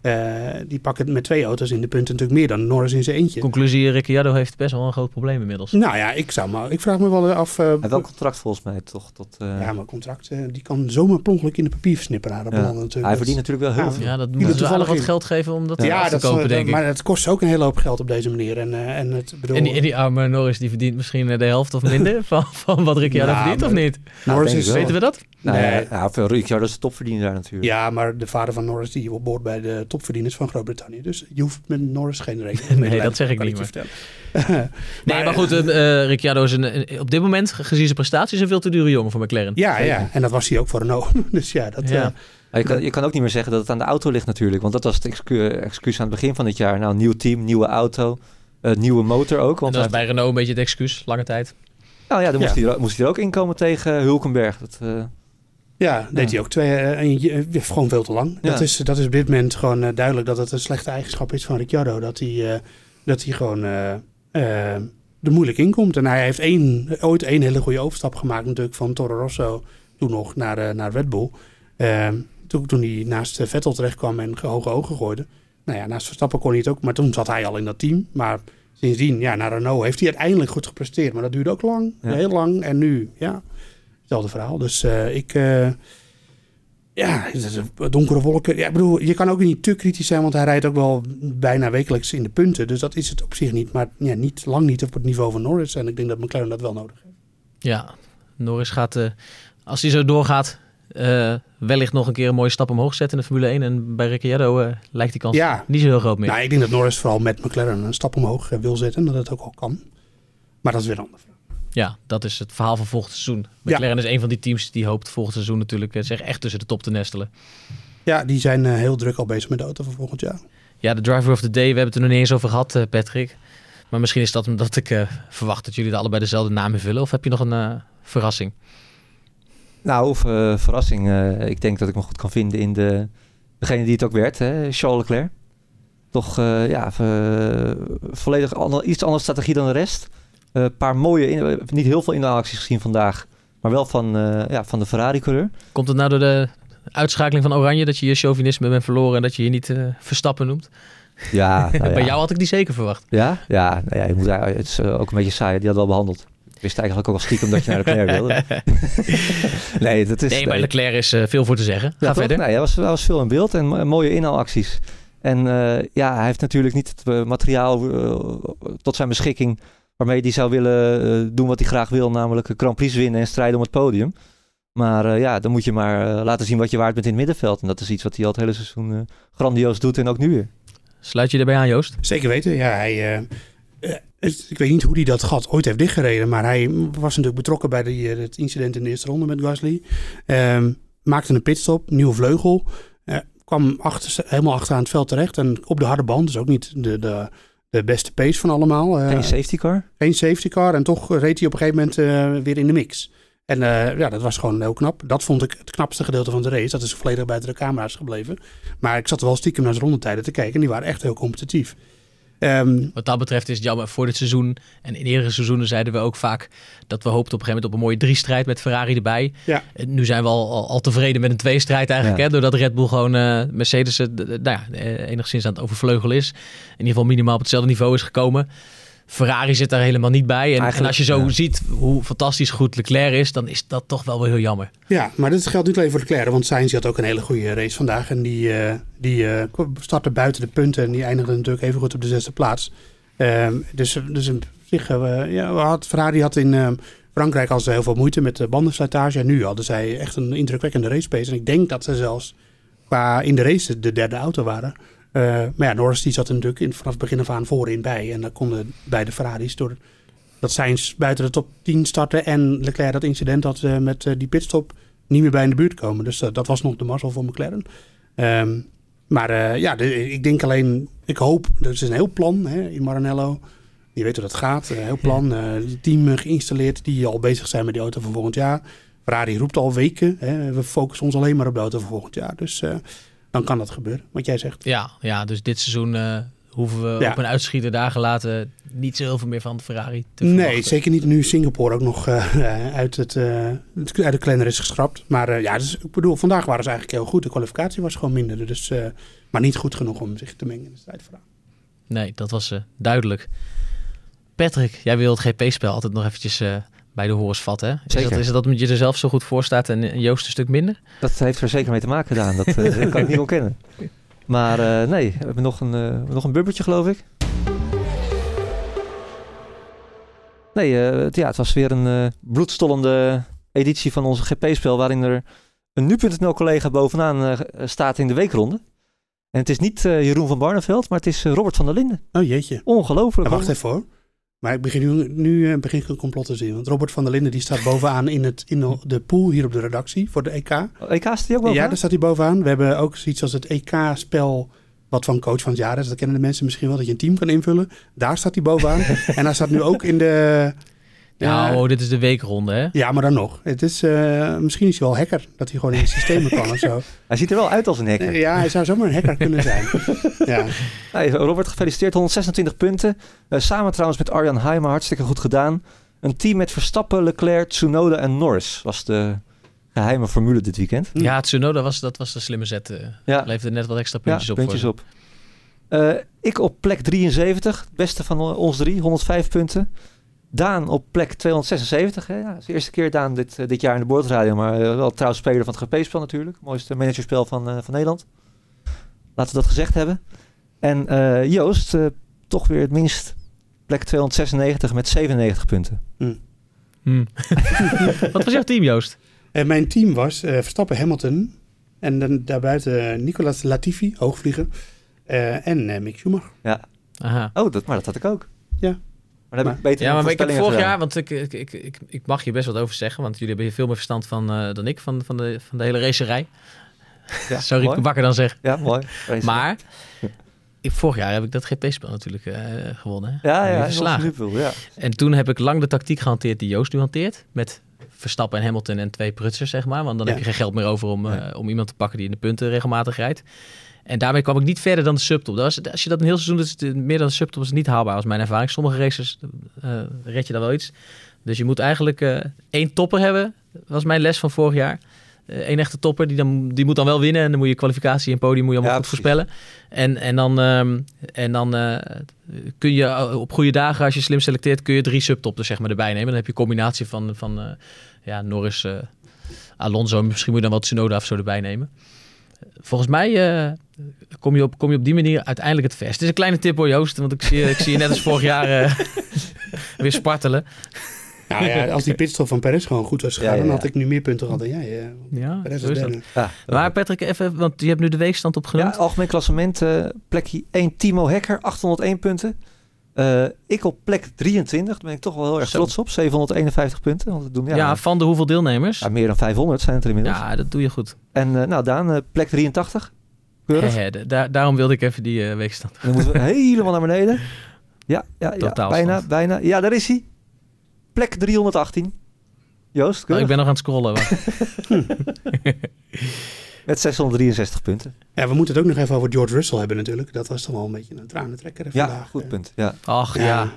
Speaker 3: eh, eh, die pakken met twee auto's in de punten natuurlijk meer dan Norris in zijn eentje.
Speaker 4: Conclusie, Ricciardo heeft best wel een groot probleem inmiddels.
Speaker 3: Nou ja, ik, zou maar, ik vraag me wel af. eh,
Speaker 2: Hij heeft wel contract volgens mij toch tot... eh,
Speaker 3: ja, maar contract, eh, die kan zomaar per ongeluk in de papierversnipperaar
Speaker 2: ja.
Speaker 3: belanden natuurlijk.
Speaker 2: Hij verdient natuurlijk wel heel
Speaker 3: Ja,
Speaker 2: veel.
Speaker 4: Ja, dat moeten we
Speaker 3: toevallig
Speaker 4: aardig wat geld geven om dat
Speaker 3: ja,
Speaker 4: te
Speaker 3: dat,
Speaker 4: kopen,
Speaker 3: eh,
Speaker 4: denk ik.
Speaker 3: maar het kost ook een hele hoop geld op deze manier. En, eh, en het bedoel,
Speaker 4: En die, en die arme Norris die verdient misschien eh, de helft of minder van, van wat Ricciardo
Speaker 3: Nou,
Speaker 4: verdient, of niet?
Speaker 3: Norris
Speaker 2: denk
Speaker 3: is
Speaker 2: wel.
Speaker 4: Weten we dat?
Speaker 2: Nou, ja,
Speaker 3: Nee.
Speaker 2: ja, Ricciardo is de topverdiener daar natuurlijk.
Speaker 3: Ja, maar de vader van Norris die behoort bij de topverdieners van Groot-Brittannië. Dus je hoeft met Norris geen rekening
Speaker 4: Nee, dat zeg ik niet,
Speaker 3: je vertellen.
Speaker 4: Nee, maar goed, eh, eh, Ricciardo is een, een- op dit moment, gezien zijn prestaties, een veel te dure jongen voor McLaren.
Speaker 3: Ja, ja, en dat was hij ook voor Renault. dus ja, dat,
Speaker 4: Ja.
Speaker 3: eh,
Speaker 2: Maar je, kan, je kan ook niet meer zeggen dat het aan de auto ligt natuurlijk. Want dat was het excu- excuus aan het begin van dit jaar. Nou, nieuw team, nieuwe auto, eh, nieuwe motor ook.
Speaker 4: En
Speaker 2: Want
Speaker 4: dat is
Speaker 2: hij-
Speaker 4: bij Renault een beetje het excuus, lange tijd.
Speaker 2: nou ja, dan
Speaker 3: Ja.
Speaker 2: Moest, hij, er- moest hij er ook inkomen tegen Hulkenberg. Dat, eh,
Speaker 3: Ja, deed hij ook twee, eh, een, eh, gewoon veel te lang. Dat, is, dat is op dit moment gewoon eh, duidelijk dat het een slechte eigenschap is van Ricciardo. Dat hij, dat hij gewoon er moeilijk in komt. En hij heeft één, ooit één hele goede overstap gemaakt natuurlijk van Toro Rosso toen nog naar, naar Red Bull. Eh, toen, toen hij naast Vettel terecht kwam en hoge ogen gooide. Nou ja, naast Verstappen kon hij het ook, maar toen zat hij al in dat team. Maar sindsdien, ja, naar Renault heeft hij uiteindelijk goed gepresteerd. Maar dat duurde ook lang,
Speaker 2: Ja.
Speaker 3: heel lang. En nu, ja, hetzelfde verhaal. Dus eh, ik... eh, ja, donkere wolken. Ja, ik bedoel, je kan ook niet te kritisch zijn, want hij rijdt ook wel bijna wekelijks in de punten. Dus dat is het op zich niet. Maar ja, niet, lang niet op het niveau van Norris. En ik denk dat McLaren dat wel nodig heeft.
Speaker 4: Ja, Norris gaat, eh, als hij zo doorgaat, wellicht nog een keer een mooie stap omhoog zetten in de Formule 1. En bij Ricciardo lijkt die kans
Speaker 3: Ja.
Speaker 4: niet zo heel groot meer.
Speaker 3: Nou, ik denk dat Norris vooral met McLaren een stap omhoog wil zetten. En dat het ook al kan. Maar dat is weer een ander verhaal.
Speaker 4: Ja, dat is het verhaal van volgend seizoen. McLaren is een van die teams die hoopt volgend seizoen natuurlijk eh, zich echt tussen de top te nestelen.
Speaker 3: Ja, die zijn eh, heel druk al bezig met de auto voor volgend jaar.
Speaker 4: Ja, de driver of the day, we hebben het er nog niet eens over gehad, eh, Patrick. Maar misschien is dat omdat ik eh, verwacht dat jullie er allebei dezelfde naam invullen. Of heb je nog een eh, verrassing?
Speaker 2: Nou, of, eh, verrassing. eh, ik denk dat ik me goed kan vinden in de, degene die het ook werd, hè, Charles Leclerc. Toch eh, ja, volledig ander, iets andere strategie dan de rest. Een paar mooie, in- niet heel veel inhaalacties gezien vandaag. Maar wel van, eh, ja, van de Ferrari-coureur.
Speaker 4: Komt het nou door de uitschakeling van Oranje dat je je chauvinisme bent verloren en dat je je niet eh, Verstappen noemt?
Speaker 2: Ja, nou ja.
Speaker 4: Bij jou had ik die zeker verwacht.
Speaker 2: Ja, ja, nou ja je moet, het is eh, ook een beetje saai. Die had wel behandeld. Ik wist eigenlijk ook al stiekem dat je naar Leclerc wilde. nee, dat is...
Speaker 4: Nee, bij Leclerc is eh, veel voor te zeggen. Ga
Speaker 2: Ja,
Speaker 4: verder.
Speaker 2: Nee, hij, was, hij was veel in beeld en mo- mooie inhaalacties. En eh, ja, hij heeft natuurlijk niet het eh, materiaal eh, tot zijn beschikking waarmee hij zou willen eh, doen wat hij graag wil, namelijk een Grand Prix winnen en strijden om het podium. Maar eh, ja, dan moet je maar eh, laten zien wat je waard bent in het middenveld. En dat is iets wat hij al het hele seizoen eh, grandioos doet en ook nu weer.
Speaker 4: Sluit je erbij aan, Joost?
Speaker 3: Zeker weten. Ja, hij, ik weet niet hoe hij dat gat ooit heeft dichtgereden. Maar hij was natuurlijk betrokken bij die, het incident in de eerste ronde met Gasly. Ehm, maakte een pitstop, nieuwe vleugel. Eh, kwam achter, helemaal achteraan het veld terecht. En op de harde band. Dus ook niet de, de, de beste pace van allemaal. Eh,
Speaker 2: Geen safety car.
Speaker 3: geen safety car. En toch reed hij op een gegeven moment eh, weer in de mix. En eh, ja, dat was gewoon heel knap. Dat vond ik het knapste gedeelte van de race. Dat is volledig buiten de camera's gebleven. Maar ik zat wel stiekem naar de rondetijden te kijken. En die waren echt heel competitief. Ehm,
Speaker 4: Wat dat betreft is het jammer. Voor dit seizoen en in eerdere seizoenen zeiden we ook vaak dat we hoopten op een gegeven moment op een mooie drie-strijd met Ferrari erbij.
Speaker 3: Ja.
Speaker 4: Nu zijn we al, al, al tevreden met een twee-strijd eigenlijk.
Speaker 2: Ja.
Speaker 4: Hè, doordat Red Bull gewoon eh, Mercedes eh, nou ja, eh, enigszins aan het overvleugelen is. In ieder geval minimaal op hetzelfde niveau is gekomen. Ferrari zit daar helemaal niet bij. En, als je zo
Speaker 2: ja.
Speaker 4: ziet hoe fantastisch goed Leclerc is, dan is dat toch wel wel heel jammer.
Speaker 3: Ja, maar dit geldt niet alleen voor Leclerc. Want Sainz had ook een hele goede race vandaag. En die, eh, die eh, startte buiten de punten. En die eindigde natuurlijk even goed op de zesde plaats. Ehm, dus, dus in zich, ja, had, Ferrari had in ehm, Frankrijk al heel veel moeite met de bandenslijtage. En nu hadden zij echt een indrukwekkende race pace. En ik denk dat ze zelfs qua in de race de derde auto waren. Eh, maar ja, Norris die zat er natuurlijk in, vanaf het begin af aan voorin bij. En dan konden beide Ferraris door dat Sainz buiten de top 10 starten en Leclerc dat incident had eh, met eh, die pitstop niet meer bij in de buurt komen. Dus dat was nog de mazzel voor McLaren. Ehm, maar ja, de- ik denk alleen, ik hoop, er is een heel plan hè, in Maranello. Je weet hoe dat gaat, een heel plan. team geïnstalleerd die al bezig zijn met die auto van volgend jaar. Ferrari roept al weken, hè, we focussen ons alleen maar op de auto van volgend jaar. Dus dan kan dat gebeuren, wat jij zegt.
Speaker 4: Ja, ja dus dit seizoen eh, hoeven we
Speaker 3: Ja.
Speaker 4: op een uitschieter daar gelaten niet zo heel veel meer van Ferrari te
Speaker 3: Nee,
Speaker 4: verwachten.
Speaker 3: zeker niet nu Singapore ook nog eh, uit, het, het- uit de kalender is geschrapt. Maar ja, dus, ik bedoel, vandaag waren ze eigenlijk heel goed. De kwalificatie was gewoon minder. Dus, maar niet goed genoeg om zich te mengen in de strijd vooraan.
Speaker 4: Nee, dat was duidelijk. Patrick, jij wil het GP-spel altijd nog eventjes bij de horens vatten. Hè? Is,
Speaker 2: Zeker.
Speaker 4: dat, is het dat omdat je er zelf zo goed voor staat en Joost een stuk minder?
Speaker 2: Dat heeft er zeker mee te maken gedaan. Dat, eh, dat kan ik niet ontkennen. Maar eh, nee, we hebben nog een, eh, nog een bubbertje, geloof ik. Nee, eh, het, ja, het was weer een eh, bloedstollende editie van onze GP-spel... waarin er een nu.nl collega bovenaan staat in de weekronde. En het is niet Jeroen van Barneveld, maar het is Robert van der Linden.
Speaker 3: Oh jeetje.
Speaker 2: Ongelooflijk.
Speaker 3: Wacht even hoor. Maar ik begin nu, nu eh, begin ik een complot te zien. Want Robert van der Linden die staat bovenaan in, het, in de pool hier op de redactie voor de EK.
Speaker 2: EK staat hij ook bovenaan?
Speaker 3: Ja, daar staat hij bovenaan. We hebben ook zoiets als het EK-spel wat van coach van het jaar is. Dat kennen de mensen misschien wel, dat je een team kan invullen. Daar staat hij bovenaan. en hij staat nu ook in de...
Speaker 4: Ja, oh, dit is de weekronde, hè?
Speaker 3: Ja, maar dan nog. Het is, eh, misschien is hij wel hacker, dat hij gewoon in de systemen kan of zo.
Speaker 2: Hij ziet er wel uit als een hacker.
Speaker 3: Ja, hij zou zomaar een hacker kunnen zijn. ja.
Speaker 2: Robert, gefeliciteerd. 126 punten. Eh, samen trouwens met Arjan Heijma, hartstikke goed gedaan. Een team met Verstappen, Leclerc, Tsunoda en Norris was de geheime formule dit weekend.
Speaker 4: Ja, Tsunoda was, dat was de slimme zet. eh.
Speaker 2: Ja.
Speaker 4: Leverde net wat extra puntjes
Speaker 2: ja,
Speaker 4: op.
Speaker 2: puntjes
Speaker 4: voor
Speaker 2: op. Eh, ik op plek 73, het beste van ons drie, 105 punten. Daan op plek 276. Hè? Ja, dat is de eerste keer Daan dit, eh, dit jaar in de boordradio, maar eh, wel trouw speler van het GP-spel natuurlijk. Mooiste managerspel van, eh, van Nederland. Laten we dat gezegd hebben. En eh, Joost, eh, toch weer het minst, plek 296 met 97 punten.
Speaker 4: Hm. Wat was jouw team, Joost?
Speaker 3: En mijn team was eh, Verstappen Hamilton. En dan daarbuiten Nicolas Latifi, hoogvlieger. eh, en Mick Schumacher.
Speaker 2: Ja.
Speaker 4: Aha.
Speaker 2: Oh, dat, maar dat had ik ook.
Speaker 3: Ja.
Speaker 2: Maar dan heb ik beter
Speaker 4: Ja, maar ik heb vorig
Speaker 2: gedaan.
Speaker 4: jaar, want ik, ik, ik, ik, ik mag hier best wat over zeggen, want jullie hebben hier veel meer verstand van eh, dan ik, van, van, de, van de hele racerij.
Speaker 2: Ja,
Speaker 4: Sorry,
Speaker 2: mooi.
Speaker 4: ik bakker dan zeg.
Speaker 2: Ja, mooi.
Speaker 4: Maar ik, vorig jaar heb ik dat GP-spel natuurlijk eh, gewonnen.
Speaker 2: Ja,
Speaker 4: En
Speaker 2: ja, ja
Speaker 4: verslagen.
Speaker 2: superveel, ja.
Speaker 4: En toen heb ik lang de tactiek gehanteerd die Joost nu hanteert. Met Verstappen en Hamilton en twee prutsers, zeg maar. Want dan
Speaker 3: Ja.
Speaker 4: heb je geen geld meer over om, eh, om iemand te pakken die in de punten regelmatig rijdt. En daarmee kwam ik niet verder dan de subtop. Dat was, als je dat een heel seizoen doet, meer dan de subtop is niet haalbaar als mijn ervaring. Sommige races eh, red je dan wel iets. Dus je moet eigenlijk eh, één topper hebben. was mijn les van vorig jaar. Eén echte topper, die, dan, die moet dan wel winnen. En dan moet je kwalificatie en podium moet je allemaal
Speaker 2: Ja,
Speaker 4: goed
Speaker 2: precies.
Speaker 4: voorspellen. En, en dan, ehm, en dan eh, kun je eh, op goede dagen, als je slim selecteert, kun je drie subtoppers zeg maar, erbij nemen. Dan heb je een combinatie van, van eh, ja, Norris, eh, Alonso. Misschien moet je dan wat Tsunoda of zo erbij nemen. Volgens mij eh, kom, je op, kom je op die manier uiteindelijk het verst. Het is een kleine tip hoor Joost, want ik zie, je- ik zie je net als vorig jaar eh, weer spartelen.
Speaker 3: Nou ja, als die pitstop van Perez gewoon goed was gegaan,
Speaker 2: Ja, ja,
Speaker 3: dan
Speaker 2: ja.
Speaker 3: had ik nu meer punten gehad dan jij. eh.
Speaker 4: Ja,
Speaker 3: Perez
Speaker 4: zo
Speaker 3: is
Speaker 4: is dat.
Speaker 3: derde.
Speaker 2: Ja,
Speaker 4: Maar Patrick, even, want je hebt nu de weekstand
Speaker 2: Ja,
Speaker 4: opgenoemd.
Speaker 2: algemeen klassement, eh, plekje 1 Timo Hekker, 801 punten. Eh, ik op plek 23, daar ben ik toch wel heel erg
Speaker 4: Zo.
Speaker 2: trots op. 751 punten. Want doen, ja,
Speaker 4: ja, van de hoeveel deelnemers?
Speaker 2: ja, meer dan 500 zijn het er inmiddels.
Speaker 4: Ja, dat doe je goed.
Speaker 2: En eh, nou, Daan, eh, plek 83.
Speaker 4: Da- daar- daarom wilde ik even die eh, weekstand.
Speaker 2: En dan moeten we helemaal naar beneden. Ja, ja, ja bijna, bijna. Ja, daar is hij. Plek 318. Joost,
Speaker 4: Oh, ik ben nog aan het scrollen. wacht.
Speaker 2: Met 663 punten.
Speaker 3: Ja, we moeten het ook nog even over George Russell hebben natuurlijk. Dat was toch wel een beetje een tranentrekker
Speaker 2: Ja,
Speaker 3: vandaag.
Speaker 2: goed
Speaker 3: eh.
Speaker 2: punt. Ja.
Speaker 4: Ach ja,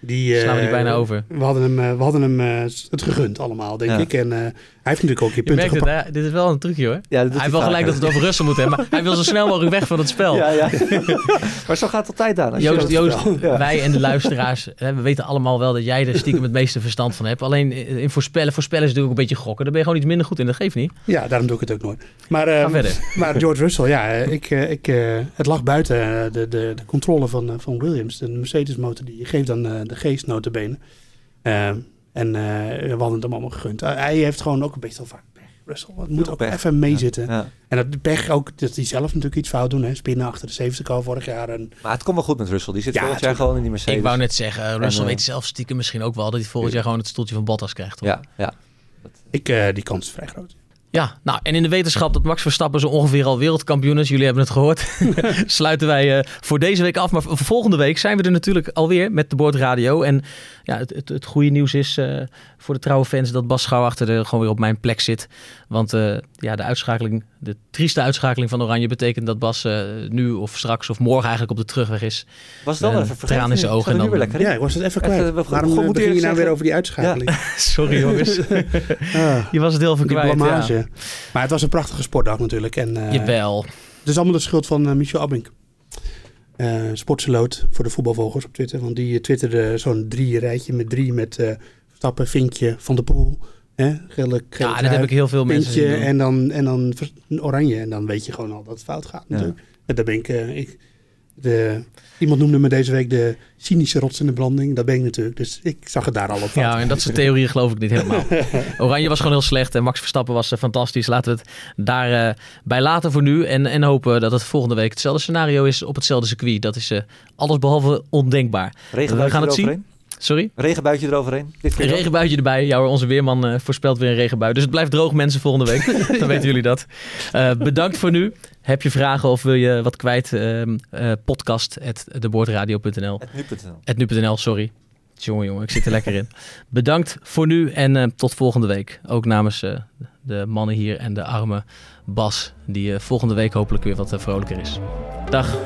Speaker 3: Die,
Speaker 4: slaan we die
Speaker 3: eh,
Speaker 4: bijna over.
Speaker 3: We hadden hem, eh, we hadden hem eh, het gegund allemaal, denk
Speaker 2: Ja.
Speaker 3: ik. En eh, heeft natuurlijk ook je
Speaker 4: Je
Speaker 3: punten gepakt.
Speaker 4: dit is wel een trucje hoor.
Speaker 2: Ja,
Speaker 4: Hij heeft wel
Speaker 2: vaker.
Speaker 4: gelijk dat we het over Russell moeten hebben, maar hij wil zo snel mogelijk weg van het spel.
Speaker 2: Ja, ja. maar zo gaat het altijd aan.
Speaker 4: Joost, Joost
Speaker 2: Ja.
Speaker 4: wij en de luisteraars, hè, we weten allemaal wel dat jij er stiekem het meeste verstand van hebt. Alleen in voorspellen, voorspellen is natuurlijk ook een beetje gokken. Daar ben je gewoon iets minder goed in, dat geeft niet.
Speaker 3: Ja, daarom doe ik het ook nooit. Maar, eh,
Speaker 4: verder.
Speaker 3: maar George Russell, ja, eh, ik, eh, ik, eh, het lag buiten eh, de, de, de controle van, eh, van Williams. De Mercedes-motor, die geeft dan eh, de geest notabene. En eh, we hadden het hem allemaal gegund. Eh, hij heeft gewoon ook een beetje wel vaak pech. Russell, het moet ook
Speaker 2: pech.
Speaker 3: even meezitten.
Speaker 2: Ja.
Speaker 3: En dat pech ook, dat hij zelf natuurlijk iets fout doen. Hè? Spinnen achter de safety car vorig jaar. En,
Speaker 2: Maar het komt wel goed met Russell. Die zit
Speaker 3: Ja,
Speaker 2: volgend jaar
Speaker 3: tuurlijk.
Speaker 2: gewoon in die Mercedes.
Speaker 4: Ik wou net zeggen, Russell
Speaker 2: En, eh,
Speaker 4: weet zelf stiekem misschien ook wel dat hij volgend jaar gewoon het stoeltje van Bottas krijgt. Toch?
Speaker 2: Ja, ja.
Speaker 3: ik, eh, die kans is vrij groot.
Speaker 4: Ja, nou en in de wetenschap dat Max Verstappen zo ongeveer al wereldkampioen is, jullie hebben het gehoord, sluiten wij eh, voor deze week af. Maar volgende week zijn we er natuurlijk alweer met de Boordradio. En ja, het, het, het goede nieuws is eh, voor de trouwe fans dat Bas Schouwachter er gewoon weer op mijn plek zit. Want eh, ja, de uitschakeling, de trieste uitschakeling van Oranje betekent dat Bas eh, nu of straks of morgen eigenlijk op de terugweg is.
Speaker 2: Was het wel
Speaker 4: Eh,
Speaker 2: even vergeten.
Speaker 4: traan in zijn ogen en dan-
Speaker 2: weer lekker in.
Speaker 3: Ja, ik was het even
Speaker 2: Even,
Speaker 3: kwijt.
Speaker 2: we- we-
Speaker 3: Waarom eh, begin je nou weer over die uitschakeling?
Speaker 4: Sorry jongens, je was het heel even
Speaker 3: die
Speaker 4: kwijt. Ja.
Speaker 3: Maar het was een prachtige sportdag natuurlijk. En, eh,
Speaker 4: Jawel.
Speaker 3: Het is allemaal de schuld van eh, Michel Abink. Eh Sportseloot voor de voetbalvolgers op Twitter. Want die eh, twitterde zo'n drie rijtje met drie met eh Stappen, Vinkje, Van der Poel. Hè? Gele, gele
Speaker 4: Ja, dat heb ik heel veel mensen zien
Speaker 3: Vinkje
Speaker 4: doen.
Speaker 3: en dan, en dan oranje. En dan weet je gewoon al dat het fout gaat natuurlijk. En daar ben ik... eh, ik de, iemand noemde me deze week de cynische rots in de branding. Dat ben ik natuurlijk. Dus ik zag het daar al op.
Speaker 4: Ja, en dat soort theorieën geloof ik niet helemaal. Oranje was gewoon heel slecht en Max Verstappen was eh, fantastisch. Laten we het daarbij bij bij laten voor nu. En, en hopen dat het volgende week hetzelfde scenario is op hetzelfde circuit. Dat is eh alles behalve ondenkbaar.
Speaker 2: Regenbuitje
Speaker 4: We gaan het zien.
Speaker 2: eroverheen.
Speaker 4: Sorry?
Speaker 2: Regenbuitje eroverheen. Dit keer
Speaker 4: Een regenbuitje erbij. Jouw onze weerman eh, voorspelt weer een regenbui. Dus het blijft droog mensen volgende week. Dan weten jullie dat. Eh, bedankt voor nu. Heb je vragen of wil je wat kwijt? Ehm, eh, podcast at deboordradio.nl
Speaker 2: Het nu.nl.
Speaker 4: Het nu.nl, sorry. Jongen, jongen, ik zit er lekker in. Bedankt voor nu en eh, tot volgende week. Ook namens eh, de mannen hier en de arme Bas, die eh, volgende week hopelijk weer wat vrolijker is. Dag.